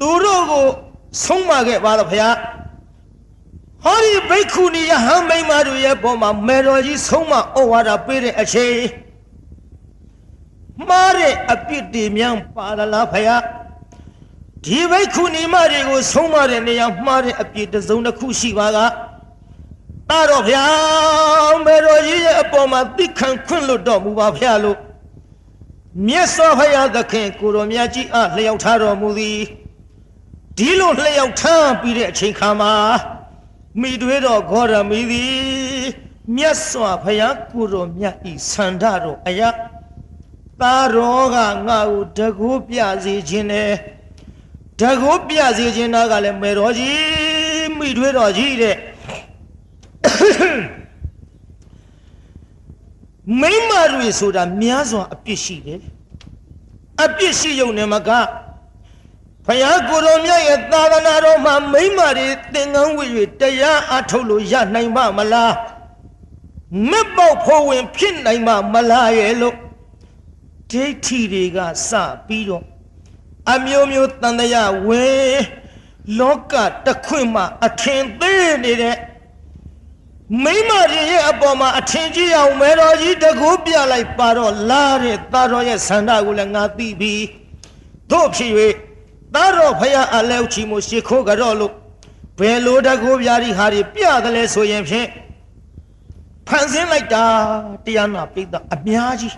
သူတို့ကိုဆုံးမခဲ့ပါတော့ဘုရား ဟောဒီဘိက္ခုနီယဟန်မိန်းမတို့ရဲ့ပေါ်မှာမေတော်ကြီးဆုံးမဩဝါဒပေးတဲ့အချိန်မှားတဲ့အပြစ်တွေများပါလာလားဖယားဒီဘိက္ခုနီမတွေကိုဆုံးမတဲ့နေရာမှားတဲ့အပြစ်တစ်စုံတစ်ခုရှိပါကတာတော့ဖယားမေတော်ကြီးရဲ့အပေါ်မှာသိခံခွင့်လွတ်တော်မူပါဖယားလို့မြတ်စွာဘုရားသခင်ကိုတော်မြတ်ကြီးအားလျှောက်ထားတော်မူသည်ဒီလိုလျှောက်ထားပြီးတဲ့အချိန်ခါမှာ မိတွေးတော်ဂေါရမီသည်မြတ်စွာဘုရားကိုတော်မြတ်ဤဆန္ဒတော်အရာသားတော်ကငါ့ကိုတကူပြစေခြင်းနဲ့တကူပြစေခြင်းတော့ကလည်းမေတော်ကြီးမိတွေးတော်ကြီးတဲ့မိမတွေဆိုတာများစွာအပြစ်ရှိတယ်အပြစ်ရှိုံနဲ့မက ဖယားကိုယ်တော်မြတ်ရဲ့သာသနာတော်မှာမိမတွေသင်္ကန်းဝေ၍တရားအထုတ်လို့ရနိုင်ပါမလားမက်ပေါက်ဖို့ဝင် ဖြစ်နိုင်ပါမလားရဲ့လို့ဒိဋ္ဌိတွေကစပြီးတော့အမျိုးမျိုးတန်တရားဝင်လောကတစ်ခွင့်မှအထင်သေးနေတဲ့မိမတွေရဲ့အပေါ်မှာအထင်ကြီးအောင်မဲတော်ကြီးတကူပြလိုက်ပါတော့လာတဲ့သားတော်ရဲ့ဆန္ဒကိုလည်းငါသိပြီတို့ဖြစ်၍ သားတော်ဖယားအလဲချီမို့ရှ िख ိုးကြတော့လို့ဘယ်လိုတကူပြားဒီဟာတွေပြတယ်လဲဆိုရင်ဖြင့်ဖန်ဆင်းလိုက်တာတရားနာပိဋကအများကြီး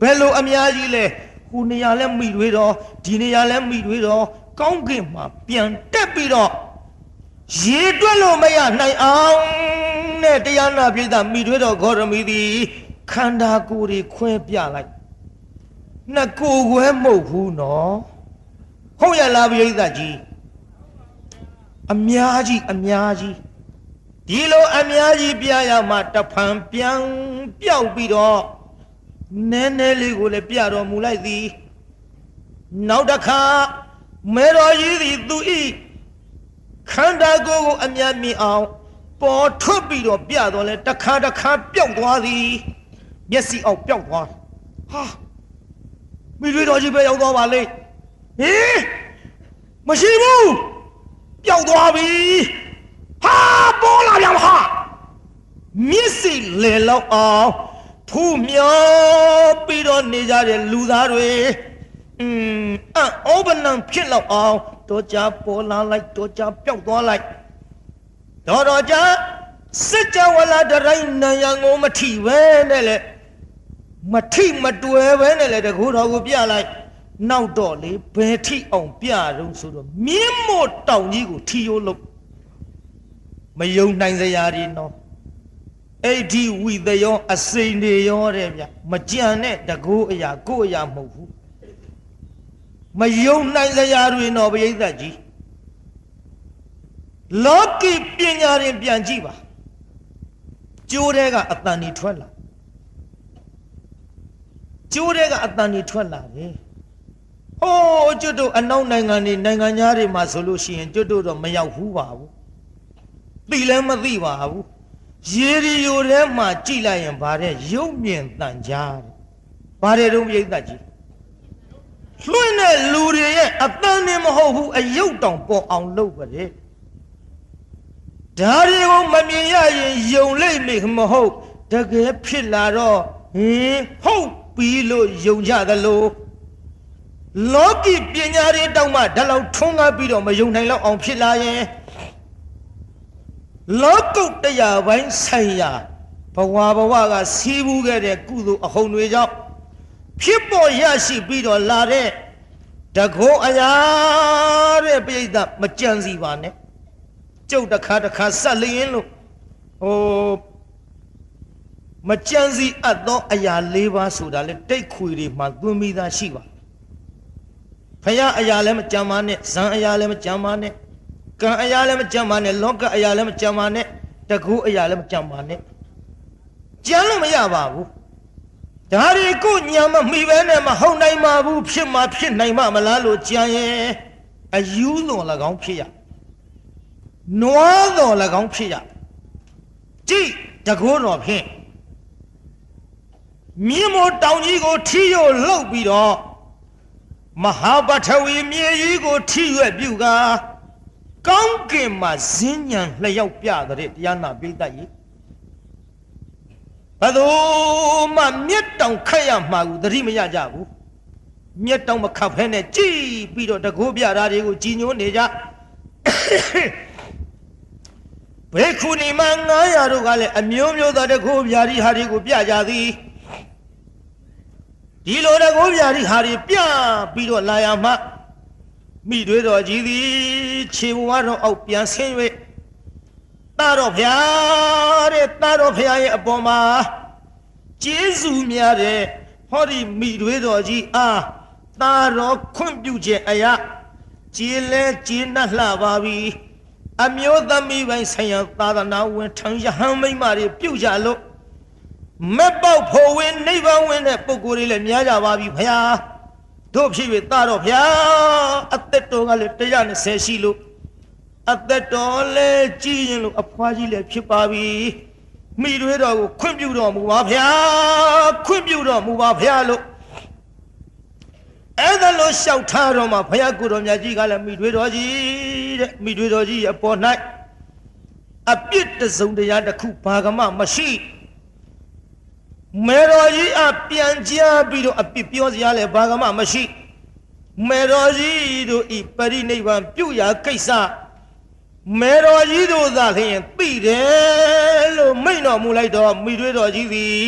ဘယ်လိုအများကြီးလဲဟိုနေရာလဲမိတွေတော့ဒီနေရာလဲမိတွေတော့ကောင်းကင်မှာပြန်တက်ပြီးတော့ရေတွက်လို့မရနိုင်အောင်နဲ့တရားနာပိဋကမိတွေတော့ဂေါရမီသည်ခန္ဓာကိုယ်တွေခွဲပြလိုက်နှစ်ကိုယ်ခွဲမဟုတ်ဘူးနော် ဟုတ်ရလားပိဋကကြီးအများကြီးအများကြီးဒီလိုအများကြီးပြရမှတဖန်ပြန်ပြောက်ပြီးတော့နည်းနည်းလေးကိုလည်းပြတော်မူလိုက်သည်နောက်တစ်ခါမေတော်ကြီးသည်သူဤခန္ဓာကိုယ်ကိုအမြတ်မြင်အောင်ပေါ်ထွက်ပြီးတော့ပြတော်လဲတစ်ခါတစ်ခါပျောက်သွားသည်မျက်စိအောက်ပျောက်သွားဟာမိတွေတော်ကြီးပဲရောက်သွားပါလေ ဟေးမရှိဘူးပျောက်သွားပြီဟာပေါ်လာပြန်ဟာမျက်စိလေလောက်အောင်ဖူးမြောပြီးတော့နေကြတဲ့လူသားတွေอืมအောဘနံဖြစ်လောက်အောင်တော့ကြပေါ်လာလိုက်တော့ကြပျောက်သွားလိုက်တော့တော့ကြစစ်ကြဝဠာတရိုင်းနံရံကိုမထိပဲနဲ့လေမထိမတွယ်ပဲနဲ့လေတကူတော်ကိုပြလိုက် နောက်တော့လေဘယ်ထိအောင်ပြတော့ဆိုတော့မြင်းမို့တောင်ကြီးကိုထီရိုးလို့မယုံနိုင်စရာတွေနော်အဲ့ဒီဝိသယောအစိန်တွေရောတဲ့ဗျမကြံတဲ့တကူအရာကိုအရာမဟုတ်ဘူးမယုံနိုင်စရာတွေတော့ပရိသတ်ကြီးလောကီပညာရင်ပြန်ကြည့်ပါကျိုးတဲ့ကအတန်ကြီးထွက်လာကျိုးတဲ့ကအတန်ကြီးထွက်လာတယ် ဟိုးကျွတ်တို့အနောက်နိုင်ငံတွေနိုင်ငံသားတွေမှာဆိုလို့ရှိရင်ကျွတ်တို့တော့မရောက်ဘူးပါဘူးသိလည်းမသိပါဘူးရေဒီယိုထဲမှာကြည့်လိုက်ရင်ဗါတဲ့ရုပ်မြင်တန်ကြားတယ်ဗါတဲ့တုံးပြိဿကြီးလွှင့်တဲ့လူတွေရဲ့အတန်းနဲ့မဟုတ်ဘူးအယုတ်တောင်ပေါ်အောင်လုပ်ပါလေဒါတွေကိုမမြင်ရရင်ယုံလိမ့်မယ်မဟုတ်တကယ်ဖြစ်လာတော့ဟင်ဟုတ်ပြီလို့ယုံကြသလို လောကီပညာတွေတောင်မှဒါလောက်ထွန်းကားပြီးတော့မယုံနိုင်လောက်အောင်ဖြစ်လာရင်လောကုတ်တရားပိုင်းဆိုင်ရာဘဝဘဝကစီးပူးခဲ့တဲ့ကုသိုလ်အဟုန်တွေကြောင့်ဖြစ်ပေါ်ရရှိပြီးတော့လာတဲ့တကောအရာတဲ့ပြိဿမကြံစီပါနဲ့ကျုပ်တစ်ခါတစ်ခါဆက်လျင်းလို့ဟိုမကြံစီအပ်သောအရာ၄ပါးဆိုတာလေတိတ်ခွေတွေမှာသွင်းမိသားရှိပါ ဖယားအရာလည်းမကြံပါနဲ့ဇံအရာလည်းမကြံပါနဲ့ကံအရာလည်းမကြံပါနဲ့လောကအရာလည်းမကြံပါနဲ့တကူအရာလည်းမကြံပါနဲ့ကြံလို့မရပါဘူးဒါတွေကိုညာမမိပဲနဲ့မဟုတ်နိုင်ပါဘူးဖြစ်မှာဖြစ်နိုင်မှာမလားလို့ကြံရင်အယူတော်၎င်းဖြစ်ရနွားတော်၎င်းဖြစ်ရကြည်တကိုးတော်ဖြင့်မြင်းမို့တောင်ကြီးကိုထီရိုလှုပ်ပြီးတော့ မဟာပထဝီမြေကြီးကိုထိရွက်ပြုကာကောင်းကင်မှာဇင်းညံလျှောက်ပြတဲ့တရားနာပိဋကကြီးဘယ်သူမှမျက်တောင်ခတ်ရမှာကိုသတိမရကြဘူးမျက်တောင်မခတ်ဖဲနဲ့ကြည်ပြီးတော့တကိုးပြတာတွေကိုကြည်ညိုနေကြဘေခုနီမ900တို့ကလည်းအမျိုးမျိုးသောတကိုးပြာဒီဟာတွေကိုပြကြသည် ဒီလိုတကိုးပြာဒီဟာတွေပြပြီးတော့လာရမှမိတွေတော်ကြီးသည်ခြေဘဝတော်အောက်ပြန်ဆင်း၍တာတော်ဖျားတဲ့တာတော်ဖျားရဲ့အပေါ်မှာကျေးဇူးများတဲ့ဟောဒီမိတွေတော်ကြီးအားတာတော်ခွင့်ပြုခြင်းအရာကျေးလဲကျေးနှက်လှပါပြီအမျိုးသမီးပိုင်းဆိုင်ရာသာသနာဝင်ထံယဟန်မိမတွေပြုကြလို့ မက်ပေါက်ဖို့ဝင်နိဗ္ဗာန်ဝင်တဲ့ပုဂ္ဂိုလ်တွေလည်းများကြပါပြီဖျားတို့ဖြစ်၍သားတော်ဗျာအသက်တော်ကလည်း120ရှိလို့အသက်တော်လည်းကြီးရင်လို့အဖွားကြီးလည်းဖြစ်ပါပြီမိတွေတော်ကိုခွင့်ပြုတော်မူပါဗျာခွင့်ပြုတော်မူပါဗျာလို့အဲ့ဒါလို့လျှောက်ထားတော်မှာဘုရားကိုတော်မြတ်ကြီးကလည်းမိတွေတော်ကြီးတဲ့မိတွေတော်ကြီးရဲ့အပေါ်၌အပြစ်တစုံတရားတစ်ခုဘာကမှမရှိ မေတော်ကြီးအပြန်ကြားပြီးတော့အပြစ်ပြောစရာလည်းဘာကမှမရှိမေတော်ကြီးတို့ဤပရိနိဗ္ဗာန်ပြုရာကိစ္စမေတော်ကြီးတို့သာလျှင်သိတယ်လို့မိန့်တော်မူလိုက်တော့မိတွေတော်ကြီးသည်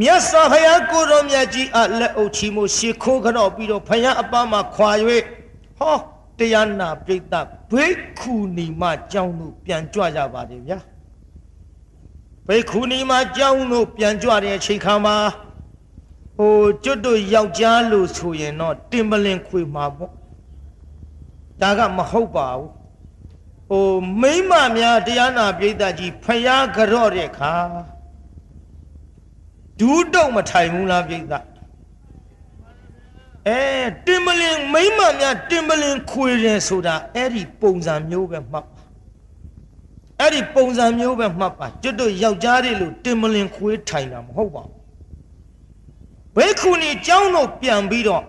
မြတ်စွာဘုရားကိုတော်မြတ်ကြီးအလက်အုပ်ချီမှုရှ िख ိုးကြောပြီးတော့ဘုရားအပန်းမှာခွာ၍ဟောတရားနာပြိတ္တဘိက္ခုနီမကြောင်းတို့ပြန်ကြွကြပါတယ်ဗျာ ဘိက္ခုနီမကြောင်းတို့ပြန်ကြွတဲ့အချိန်ခါမှာဟိုကျွတ်တို့ယောက်ျားလို့ဆိုရင်တော့တင်ပလင်ခွေမှာပေါ့ဒါကမဟုတ်ပါဘူးဟိုမိမများတရားနာပြိတ္တကြီးဖျားကြော့တဲ့ခါဒူးတုံမထိုင်ဘူးလားပြိတ္တအဲတင်ပလင်မိမများတင်ပလင်ခွေတယ်ဆိုတာအဲ့ဒီပုံစံမျိုးပဲမှတ်ပါ အဲ့ဒီပုံစံမျိုးပဲမှတ်ပါကျွတ်တို့ယောက်ျားတွေလို့တင်ပလင်ခွေထိုင်တာမဟုတ်ပါဘူးဘေခုနီเจ้าတို့ပြန်ပြီးတော့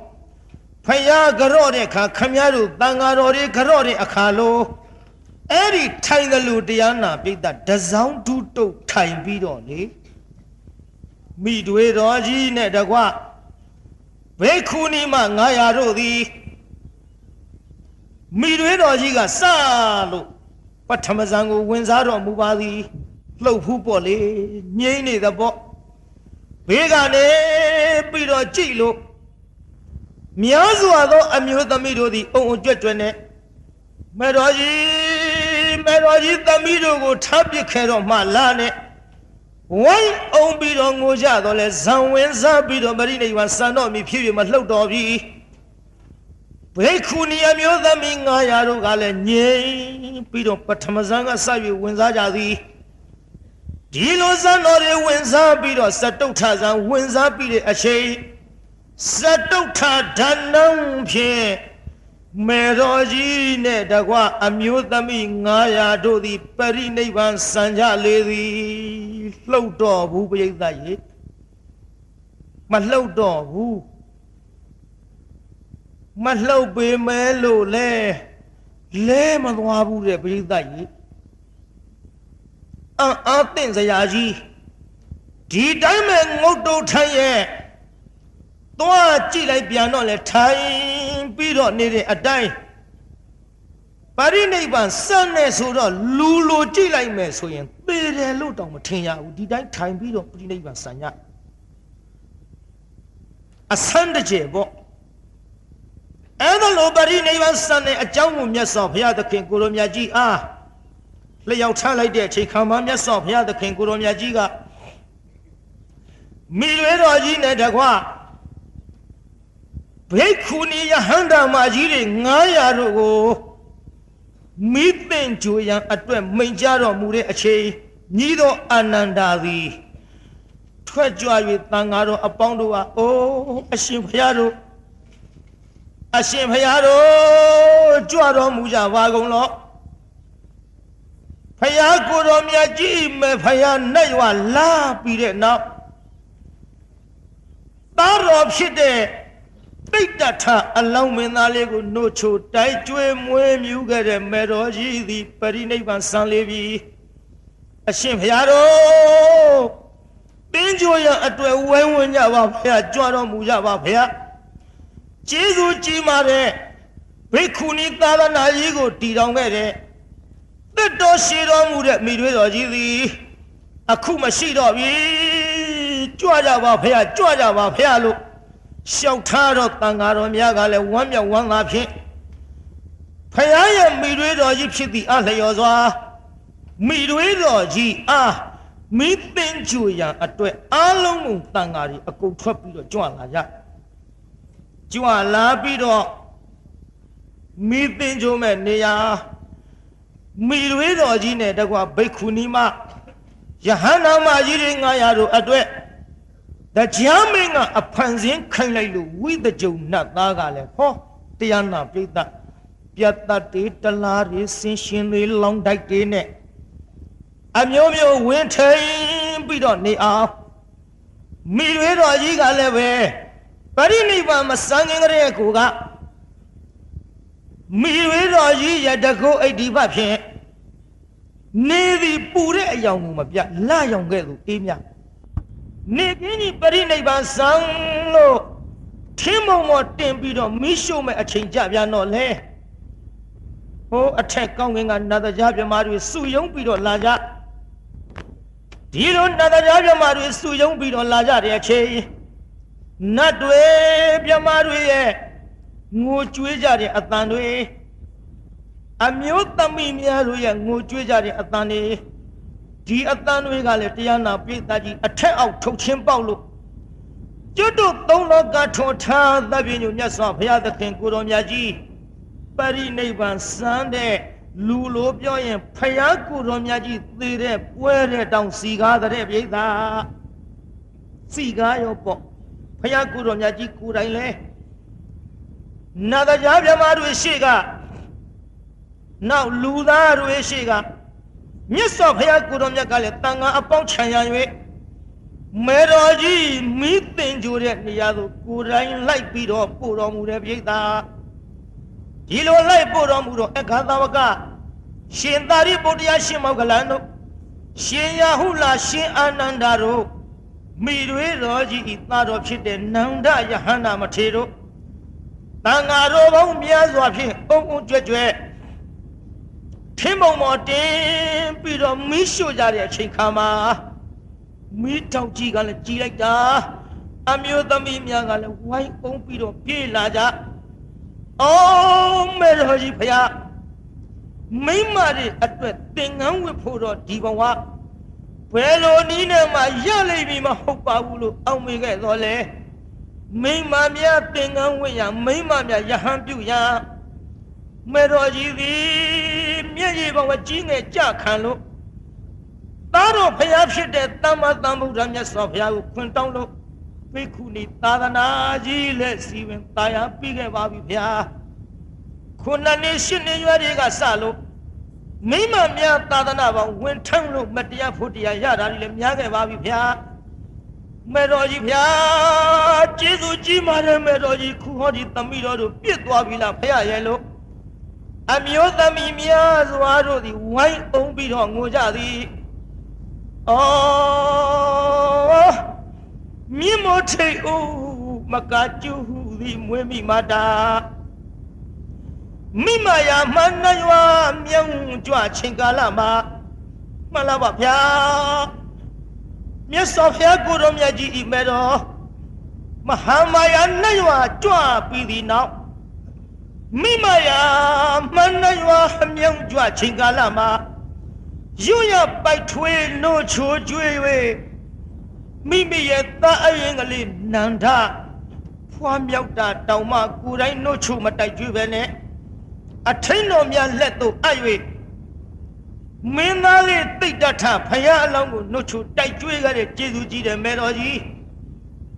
ဖယားကြော့တဲ့အခါခမည်းတော်တန်ဃာတော်တွေကြော့တဲ့အခါလို့အဲ့ဒီထိုင်တယ်လို့တရားနာပိဋကတစောင်းဒုတုတ်ထိုင်ပြီးတော့လေမိတွေတော်ကြီးနဲ့တကွဘေခုနီမ900တို့သည်မိတွေတော်ကြီးကစလို့ ပထမဇန်ကိုဝင်စားတော်မူပါသည်လှုပ်ဖူးပေါ့လေငိမ့်နေသပေါ့ဘေးကနေပြီးတော့ကြည့်လို့များစွာသောအမျိုးသမီးတို့သည်အုံအုံကြွကြွနဲ့မေတော်ကြီးမေတော်ကြီးသမီးတို့ကိုထားပစ်ခဲ့တော့မှလာနဲ့ဝိုင်းအောင်ပြီးတော့ငိုကြတော့လဲဇံဝင်စားပြီးတော့ပရိနိဗ္ဗာန်စံတော်မီဖြစ်ဖြစ်မလှုပ်တော်ပြီ ဘေခုနီအမျိုးသမီး900တို့ကလည်းငြိမ်ပြီးတော့ပထမဇန်ကစ၍ဝင်စားကြသည်ဒီလိုဇန်တော်တွေဝင်စားပြီးတော့စတုထဇန်ဝင်စားပြီးတဲ့အချိန်စတုထဓာနံဖြင့်မေတော်ကြီးနဲ့တကွအမျိုးသမီး900တို့သည်ပရိနိဗ္ဗာန်စံကြလေသည်လှုပ်တော်ဘူးပြိဿရေမလှုပ်တော်ဘူး မလှုပ်ပေမဲလို့လဲလဲမသွားဘူးတဲ့ပြိဿရေအံ့အားသင့်စရာကြီးဒီတိုင်းမဲ့ငုတ်တုတ်ထိုင်ရဲ့သွားကြည့်လိုက်ပြန်တော့လဲထိုင်ပြီးတော့နေတဲ့အတိုင်းပါရိနိဗ္ဗာန်စံနေဆိုတော့လူလိုကြည့်လိုက်မယ်ဆိုရင်သေတယ်လို့တောင်မထင်ရဘူးဒီတိုင်းထိုင်ပြီးတော့ပါရိနိဗ္ဗာန်စံရအဆန်းတကျပေါ့ အဲ့ဒါလိုပါရိနိဗ္ဗာန်စံနေအကြောင်းကိုမြတ်စွာဘုရားသခင်ကိုလိုမြတ်ကြီးအားလျှောက်ထားလိုက်တဲ့အချိန်ခါမှာမြတ်စွာဘုရားသခင်ကိုလိုမြတ်ကြီးကမိရွေတော်ကြီးနဲ့တကွာဘိက္ခုနီယဟန္တာမကြီးတွေ900တို့ကိုမိသင်ကြိုရန်အတွက်မိန်ကြတော်မူတဲ့အချိန်ညီတော်အာနန္ဒာသည်ထွက်ကြွ၍တန်ဃာတော်အပေါင်းတို့ဟာအိုးအရှင်ဘုရားတို့ အရှင်ဘုရားတို့ကြွတော်မူကြပါကုန်လော့ဖယားကိုတော်မြတ်ကြီးမဲ့ဖယားနဲ့ရွာလာပြီးတဲ့နောက်သားတော်ဖြစ်တဲ့ပိဋ္ဌထအလောင်းမင်းသားလေးကိုနှုတ်ချိုတိုက်ကျွေးမွေးမြူခဲ့တဲ့မေတော်ကြီးသည်ပရိနိဗ္ဗာန်ဆံလေးပြီအရှင်ဘုရားတော်တင်းကြိုရအတွက်ဝဲဝင်ကြပါဘုရားကြွတော်မူကြပါဘုရား ကျေးဇူးကြီးမာတဲ့ဘိက္ခုနီသာသနာကြီးကိုတည်ထောင်ခဲ့တဲ့တက်တော်ရှိတော်မူတဲ့မိတွေတော်ကြီးသည်အခုမရှိတော့ပြီကြွကြပါဘုရားကြွကြပါဘုရားလို့ရှောက်ထားတော့တန်ဃာတော်များကလည်းဝမ်းမြောက်ဝမ်းသာဖြင့်ဖယားရဲ့မိတွေတော်ကြီးဖြစ်သည့်အလျော်စွာမိတွေတော်ကြီးအားမိပင်ကြူရန်အတွက်အားလုံးလုံးတန်ဃာတွေအကုန်ထွက်ပြီးတော့ကြွလာကြ ကြွလာပြီးတော့မိပင်ကြိုမဲ့နေရာမိတွေတော်ကြီးနဲ့တကွာဘိက္ခုနီမယဟန္တာမကြီးတွေ900တို့အတွက်တရားမင်းကအဖန်ဆင်းခိုင်းလိုက်လို့ဝိသကြုံနတ်သားကလည်းဟောတရားနာပိဋကပြတ်တတ်တေတလားတွေဆင်းရှင်တွေလောင်းတိုက်တွေနဲ့အမျိုးမျိုးဝင်းထိန်ပြီးတော့နေအောင်မိရွေးတော်ကြီးကလည်းပဲ ပရိနိဗ္ဗာန်မစံငင်ကြတဲ့ကိုကမိရွေးတော်ကြီးရတကုတ်အိဒီဘဖြင့်နေသည်ပူတဲ့အယောင်ကိုမပြလရောင်ခဲ့သူအေးမြနေကင်းကြီးပရိနိဗ္ဗာန်စံလို့ထင်းမုံမော်တင်ပြီးတော့မိရှုမဲ့အချိန်ကြပြန်တော့လေဟိုအထက်ကောင်းကင်ကနတ်ကြားမြမာတွေစုယုံပြီးတော့လာကြဒီလိုနတ်ကြားမြမာတွေစုယုံပြီးတော့လာကြတဲ့အချိန် နတ်တွေမြမာတွေရဲ့ငိုကြွေးကြတဲ့အတန်တွေအမျိုးသမီးများတို့ရဲ့ငိုကြွေးကြတဲ့အတန်တွေဒီအတန်တွေကလည်းတရားနာပိသကြီးအထက်အောက်ထုတ်ချင်းပေါက်လို့ကျွတ်တို့သုံးလောကထွန်ထားသဗ္ဗညုမြတ်စွာဘုရားသခင်ကိုတော်မြတ်ကြီးပရိနိဗ္ဗာန်စမ်းတဲ့လူလိုပြောရင်ဖယားကိုတော်မြတ်ကြီးသေတဲ့ပွဲတဲ့တောင်စီကားတဲ့ပြိဿစီကားရောပေါ့ ဖယားကိုတော်မြတ်ကြီးကိုယ်တိုင်လဲနာတကြားမြမတွေရှေ့ကနောက်လူသားတွေရှေ့ကမြတ်စွာဘုရားကိုတော်မြတ်ကလည်းတန်ခါအပေါင်းခြံရ၍မေတော်ကြီးမိသင်ကြိုတဲ့နေရာသို့ကိုယ်တိုင်လိုက်ပြီးတော့ပို့တော်မူတဲ့ပြိဿဒီလိုလိုက်ပို့တော်မူတော့အခါသဝကရှင်သာရိပုတ္တရာရှင်မောကလန်တို့ရှင်ယဟုလာရှင်အာနန္ဒာတို့ မိတွေတော်ကြီးဤသားတော်ဖြစ်တဲ့နန္ဒယဟန္တာမထေတို့တန်ဃာတော်ပေါင်းများစွာဖြင့်အုံအုံကြွကြွထင်းမုံမော်တင်ပြီးတော့မီးရှို့ကြတဲ့အချိန်ခါမှာမီးတောင်ကြီးကလည်းကြီးလိုက်တာအမျိုးသမီးများကလည်းဝိုင်းအုံပြီးတော့ပြေးလာကြအော်မေတော်ကြီးဖယားမိမတွေအတွက်သင်္ကန်းဝတ်ဖို့တော့ဒီဘဝ ဘယ်လိုနည်းနဲ့မှရလိမ့်မည်မဟုတ်ပါဘူးလို့အောက်မေခဲ့တော့လေမိမများသင်္ကန်းဝတ်ရမိမများယဟန်ပြုရမေတော်ကြီးသည်မျက်ရည်ပေါင်းကြီးငယ်ကြခံလို့သားတော်ဖျားဖြစ်တဲ့သမ္မာသမ္ဗုဒ္ဓမြတ်စွာဘုရားကိုခွင်တောင်းလို့ဘိက္ခုနီသာသနာကြီးလက်စီဝင်တာယာပြီးခဲ့ပါပြီဗျာခုနှစ်နှစ်ရှစ်နှစ်ရွယ်တွေကစလို့ မိမများသာသနာပေါင်းဝင်ထမ်းလို့မတရားဖို့တရားရတာတွေလည်းများခဲ့ပါပြီဗျာမေတော်ကြီးဗျာကျေးဇူးကြီးပါတယ်မေတော်ကြီးခုဟောဒီသမီးတော်တို့ပြစ်သွားပြီလားဖရရဲ့လို့အမျိုးသမီးများစွာတို့သည်ဝိုင်းအောင်ပြီးတော့ငိုကြသည်အော်မြင့်မို့ထိတ်ဦးမကကျူဟုသည်မွေးမိမာတာ မိမယာမနရွာမြောင်းကြွချင်းကာလမှာမှန်လားပါဗျာမြတ်စွာဘုရားကိုတော်မြတ်ကြီးဤမဲ့တော်မဟာမာယာနရွာကြွပြီးသည်နောက်မိမယာမနရွာမြောင်းကြွချင်းကာလမှာရွရပိုက်ထွေးနို့ချိုကျွေး၍မိမိရဲ့သားအရင်ကလေးနန္ဒဖွာမြောက်တာတောင်မှကိုယ်တိုင်းနို့ချိုမတိုက်ကျွေးပဲနဲ့ အထိန်တော်များလက်သို့အပ်၍မင်းသားလေးတိတ်တထဖယားအလောင်းကိုနှုတ်ချိုတိုက်ကျွေးခဲ့တဲ့ကျေးဇူးကြီးတယ်မေတော်ကြီး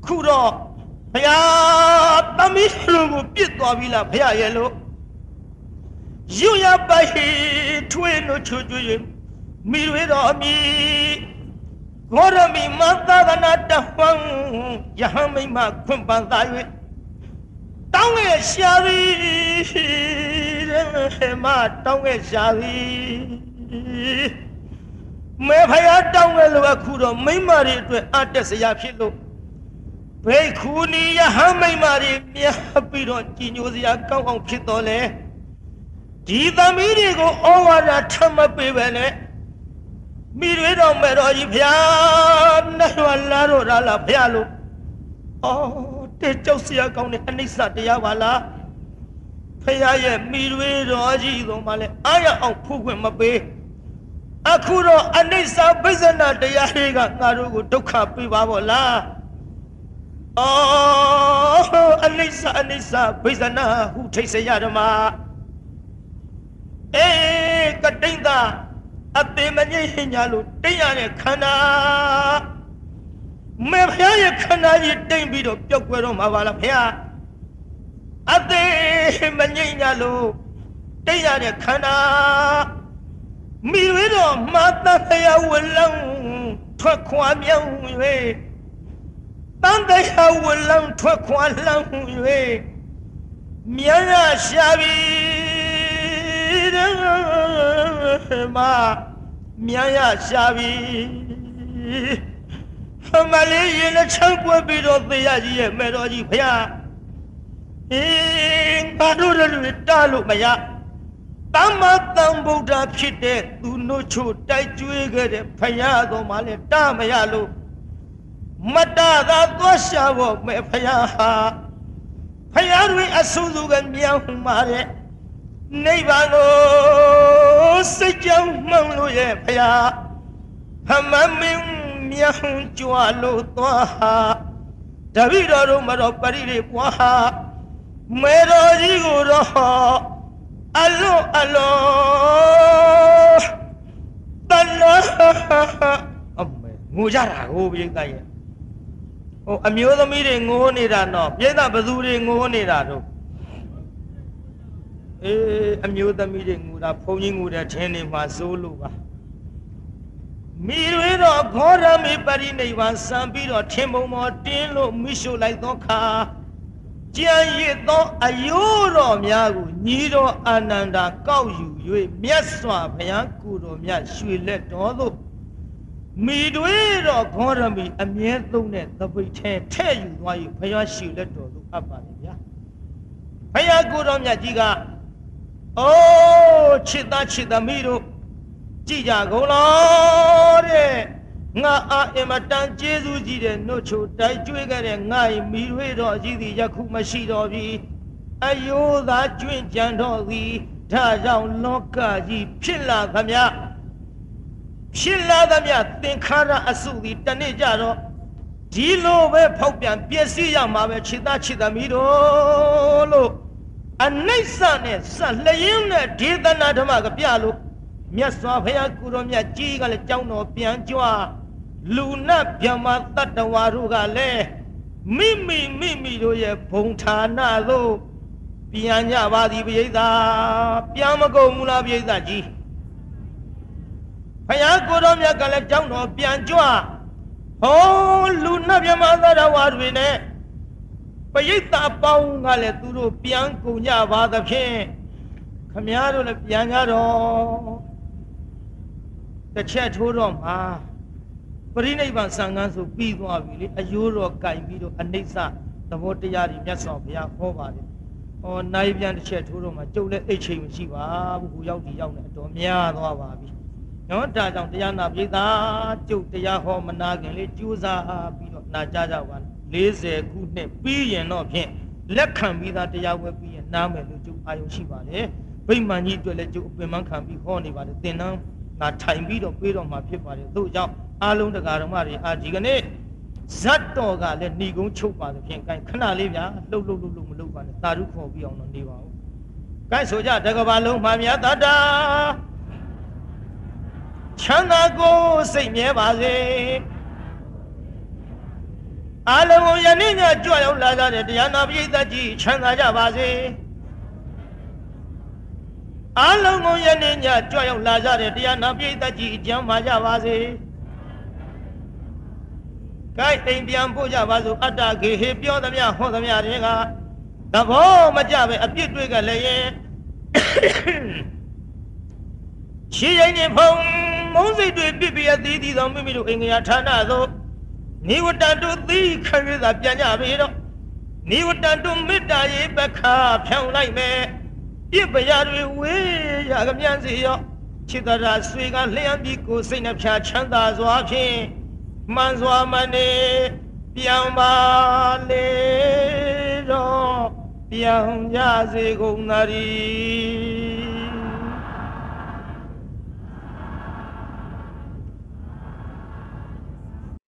ခုတော့ဖယားသမီးတို့ကိုပြစ်သွားပြီလားဖယားရဲ့လို့ရွရပိုက်ထွေးနှုတ်ချိုကျွေးရင်မိရွေတော်အမိဂေါရမီမသာသနာတဟံယဟမိမခွင့်ပန်သာ၍ တောင်းရဲ့ရှာသည်တဲ့မတောင်းရဲ့ရှာသည်မဲဖယားတောင်းရဲ့လို့အခုတော့မိမတွေအတွက်အတက်စရာဖြစ်လို့ဘိက္ခုနီယဟမိမတွေမြတ်ပြီးတော့ကြည်ညိုစရာကောင်းအောင်ဖြစ်တော်လဲဒီသမီးတွေကိုဩဝါဒထမပေးပဲနဲ့မိတွေတော်မဲ့တော်ကြီးဖျားနဲ့ရွာလာတော့လားဖျားလို့အော် တဲ့ကြောက်စရာကောင်းတဲ့အနိစ္စတရားပါလားဖျားရဲ့မိတွေတော်ကြီးဆုံးပါလေအားရအောင်ဖူးခွင့်မပေးအခုတော့အနိစ္စဘိဇနာတရားတွေကငါတို့ကိုဒုက္ခပေးပါဗောလားအော်အနိစ္စအနိစ္စဘိဇနာဟုထိတ်စရာဓမ္မအေးကတိန်သာအသေးမငြိမ့်ညာလို့တိတ်ရတဲ့ခန္ဓာ မေဖျားရဲ့ခန္ဓာကြီးတိတ်ပြီးတော့ပျောက်ကွယ်တော့မှာပါလားဖျားအသေးမငြိမ့်ညာလို့တိတ်ရတဲ့ခန္ဓာမိဝဲတော့မတဖယာဝလောင်းထွက်ခွာမြောင်း၍တန်တရားဝလောင်းထွက်ခွာလောင်း၍မြန်ရရှာပြီတဲ့မမြန်ရရှာပြီ မလေးရင်နဲ့ချမ်းပွက်ပြီးတော့သေရကြီးရဲ့မေတော်ကြီးဖျားအေးငါတို့လည်းတားလို့မရတမ္မတံဗုဒ္ဓဖြစ်တဲ့သူနှုတ်ချိုတိုက်ကျွေးခဲ့တဲ့ဖယားတော်မှလည်းတာမရလို့မတသာသွားရှာဖို့မဲ့ဖယားဟာဖယားတွေအဆူဆူကမြောင်းมาတဲ့နိဗ္ဗာန်ကိုစိတ်ကြောင့်မှန်လို့ရဲ့ဖယားဟမမင်း မြောင်းကြွလို့သွားဟာတပိတော်တို့မတော်ပရိရိပွားဟာမေတော်ကြီးကိုတော့အလွန်အလွန်တလားအမေငိုကြတာကိုပြိဿရဲ့ဟိုအမျိုးသမီးတွေငိုနေတာတော့ပြိဿဘသူတွေငိုနေတာတော့အေးအမျိုးသမီးတွေငိုတာဘုန်းကြီးငိုတဲ့ထင်းနေမှာစိုးလို့ပါ မိတွေတော့ခောရမေပရိနိဗ္ဗာန်စံပြီးတော့ထင်းပုံပေါ်တင်းလို့မိရှုလိုက်သောခါကြံရစ်သောအယိုးတော်များကိုညီတော်အာနန္ဒာကောက်ယူ၍မြတ်စွာဘုရားကိုတော်မြတ်ရွှေလက်တော်သို့မိတွေတော်ခောရမီအမြဲသုံးတဲ့သပိတ်ထဲထဲ့ယူသွား၍ဘုရားရွှေလက်တော်သို့အပ်ပါလေဗျာဘုရားကိုတော်မြတ်ကြီးကအိုးချစ်သားချစ်သမီးတို့ ကြည်ကြကုန်လားတဲ့ငါအာအင်မတန်ကျေးဇူးကြီးတဲ့နှုတ်ချိုတိုက်ကျွေးခဲ့တဲ့ငါ့မိရွေတော်ကြီးသည်ယခုမရှိတော့ပြီအယိုးသာကျွင့်ကြံတော်သည်ဒါကြောင့်လောကကြီးဖြစ်လာသမျှဖြစ်လာသမျှသင်္ခါရအစုသည်တနေ့ကြတော့ဒီလိုပဲဖောက်ပြန်ပျက်စီးရမှာပဲခြေသားခြေသမီးတို့လို့အနိစ္စနဲ့ဆက်လျင်းနဲ့ဒေသနာဓမ္မကပြလို့ မြတ်စွာဘုရားကိုရောမြတ်ကြီးကလည်းကြောင်းတော်ပြန်ကြွားလူနတ်ဗျမတတ္တဝါတို့ကလည်းမိမိမိမိတို့ရဲ့ဘုံဌာနသို့ပြန်ကြပါသည်ပိဋကပြန်မကုန်ဘူးလားပိဋကကြီးဘုရားကိုတော်မြတ်ကလည်းကြောင်းတော်ပြန်ကြွဟောလူနတ်ဗျမတတ္တဝါတွေနဲ့ပရိသတ်ပေါင်းကလည်းသူတို့ပြန်ကုန်ကြပါသဖြင့်ခမည်းတော်လည်းပြန်ကြတော့ တစ်ချက်ထိုးတော့မှာပရိနိဗ္ဗာန်ဆံကန်းဆိုပြီးသွားပြီလေအယိုးတော်ကင်ပြီးတော့အနိစ္စသဘောတရားတွေမြတ်စွာဘုရားဟောပါတယ်ဟောနိုင်ပြန်တစ်ချက်ထိုးတော့မှကျုပ်လည်းအိတ်ချိန်မရှိပါဘူးဟိုရောက်ဒီရောက်နေအတော်များသွားပါပြီနော်ဒါကြောင့်တရားနာပိသာကျုပ်တရားဟောမနာခင်လေးကြိုးစားပြီးတော့နာကြကြပါ40ခုနှစ်ပြီးရင်တော့ဖြင့်လက်ခံပြီးသားတရားဝဲပြီးရင်နားမယ်လို့ကျုပ်အာရုံရှိပါတယ်ဗိမာန်ကြီးအတွက်လည်းကျုပ်အပင်မခံပြီးဟောနေပါတယ်သင်္นาน ငါထိုင်ပြီးတော့ပြေးတော့မှာဖြစ်ပါတယ်သို့ကြောင့်အားလုံးတရားဓမ္မတွေအာဒီကနေ့ဇတ်တော်ကလည်းဏီကုန်းချုပ်ပါသဖြင့်ကဲခဏလေးဗျာလှုပ်လှုပ်လှုပ်လှုပ်မလှုပ်ပါနဲ့သာဓုခေါ်ပြီးအောင်တော့နေပါဦးကဲဆိုကြတကဘာလုံးမှမြတ်တတာချမ်းသာကိုစိတ်မြဲပါစေအလုံးယနေ့ညကြွရောက်လာကြတဲ့တရားနာပရိသတ်ကြီးချမ်းသာကြပါစေ အလုံးကိုယနေ့ညကြွရောက်လာကြတဲ့တရားနာပရိသတ်ကြီးကျမ်းပါကြပါစေ။ကိုက်အိမ်ပြန်ပို့ကြပါစို့အတ္တဂေဟေပြောသမျှဟောသမျှတွေကသဘောမကြပဲအပြစ်တွေကလည်းရဲ့ရှည်ရင်နေဖုံမုန်းစိတ်တွေပြစ်ပြရသေးသေးသောမိမိတို့အိမ်ငရာဌာနသို့နိဝတ္တတုသီခရသာပြန်ကြပြီတော့နိဝတ္တတုမေတ္တာရေပခါဖြောင်းလိုက်မယ် ပြစ်ပရာတွေဝေးရကမြန်စီရောချစ်တရာဆွေကလျှံပြီးကိုယ်စိတ်နှဖျားချမ်းသာစွာဖြင့်မှန်စွာမနေပြန်ပါလေတော့ပြန်ကြစေကုန်သတည်း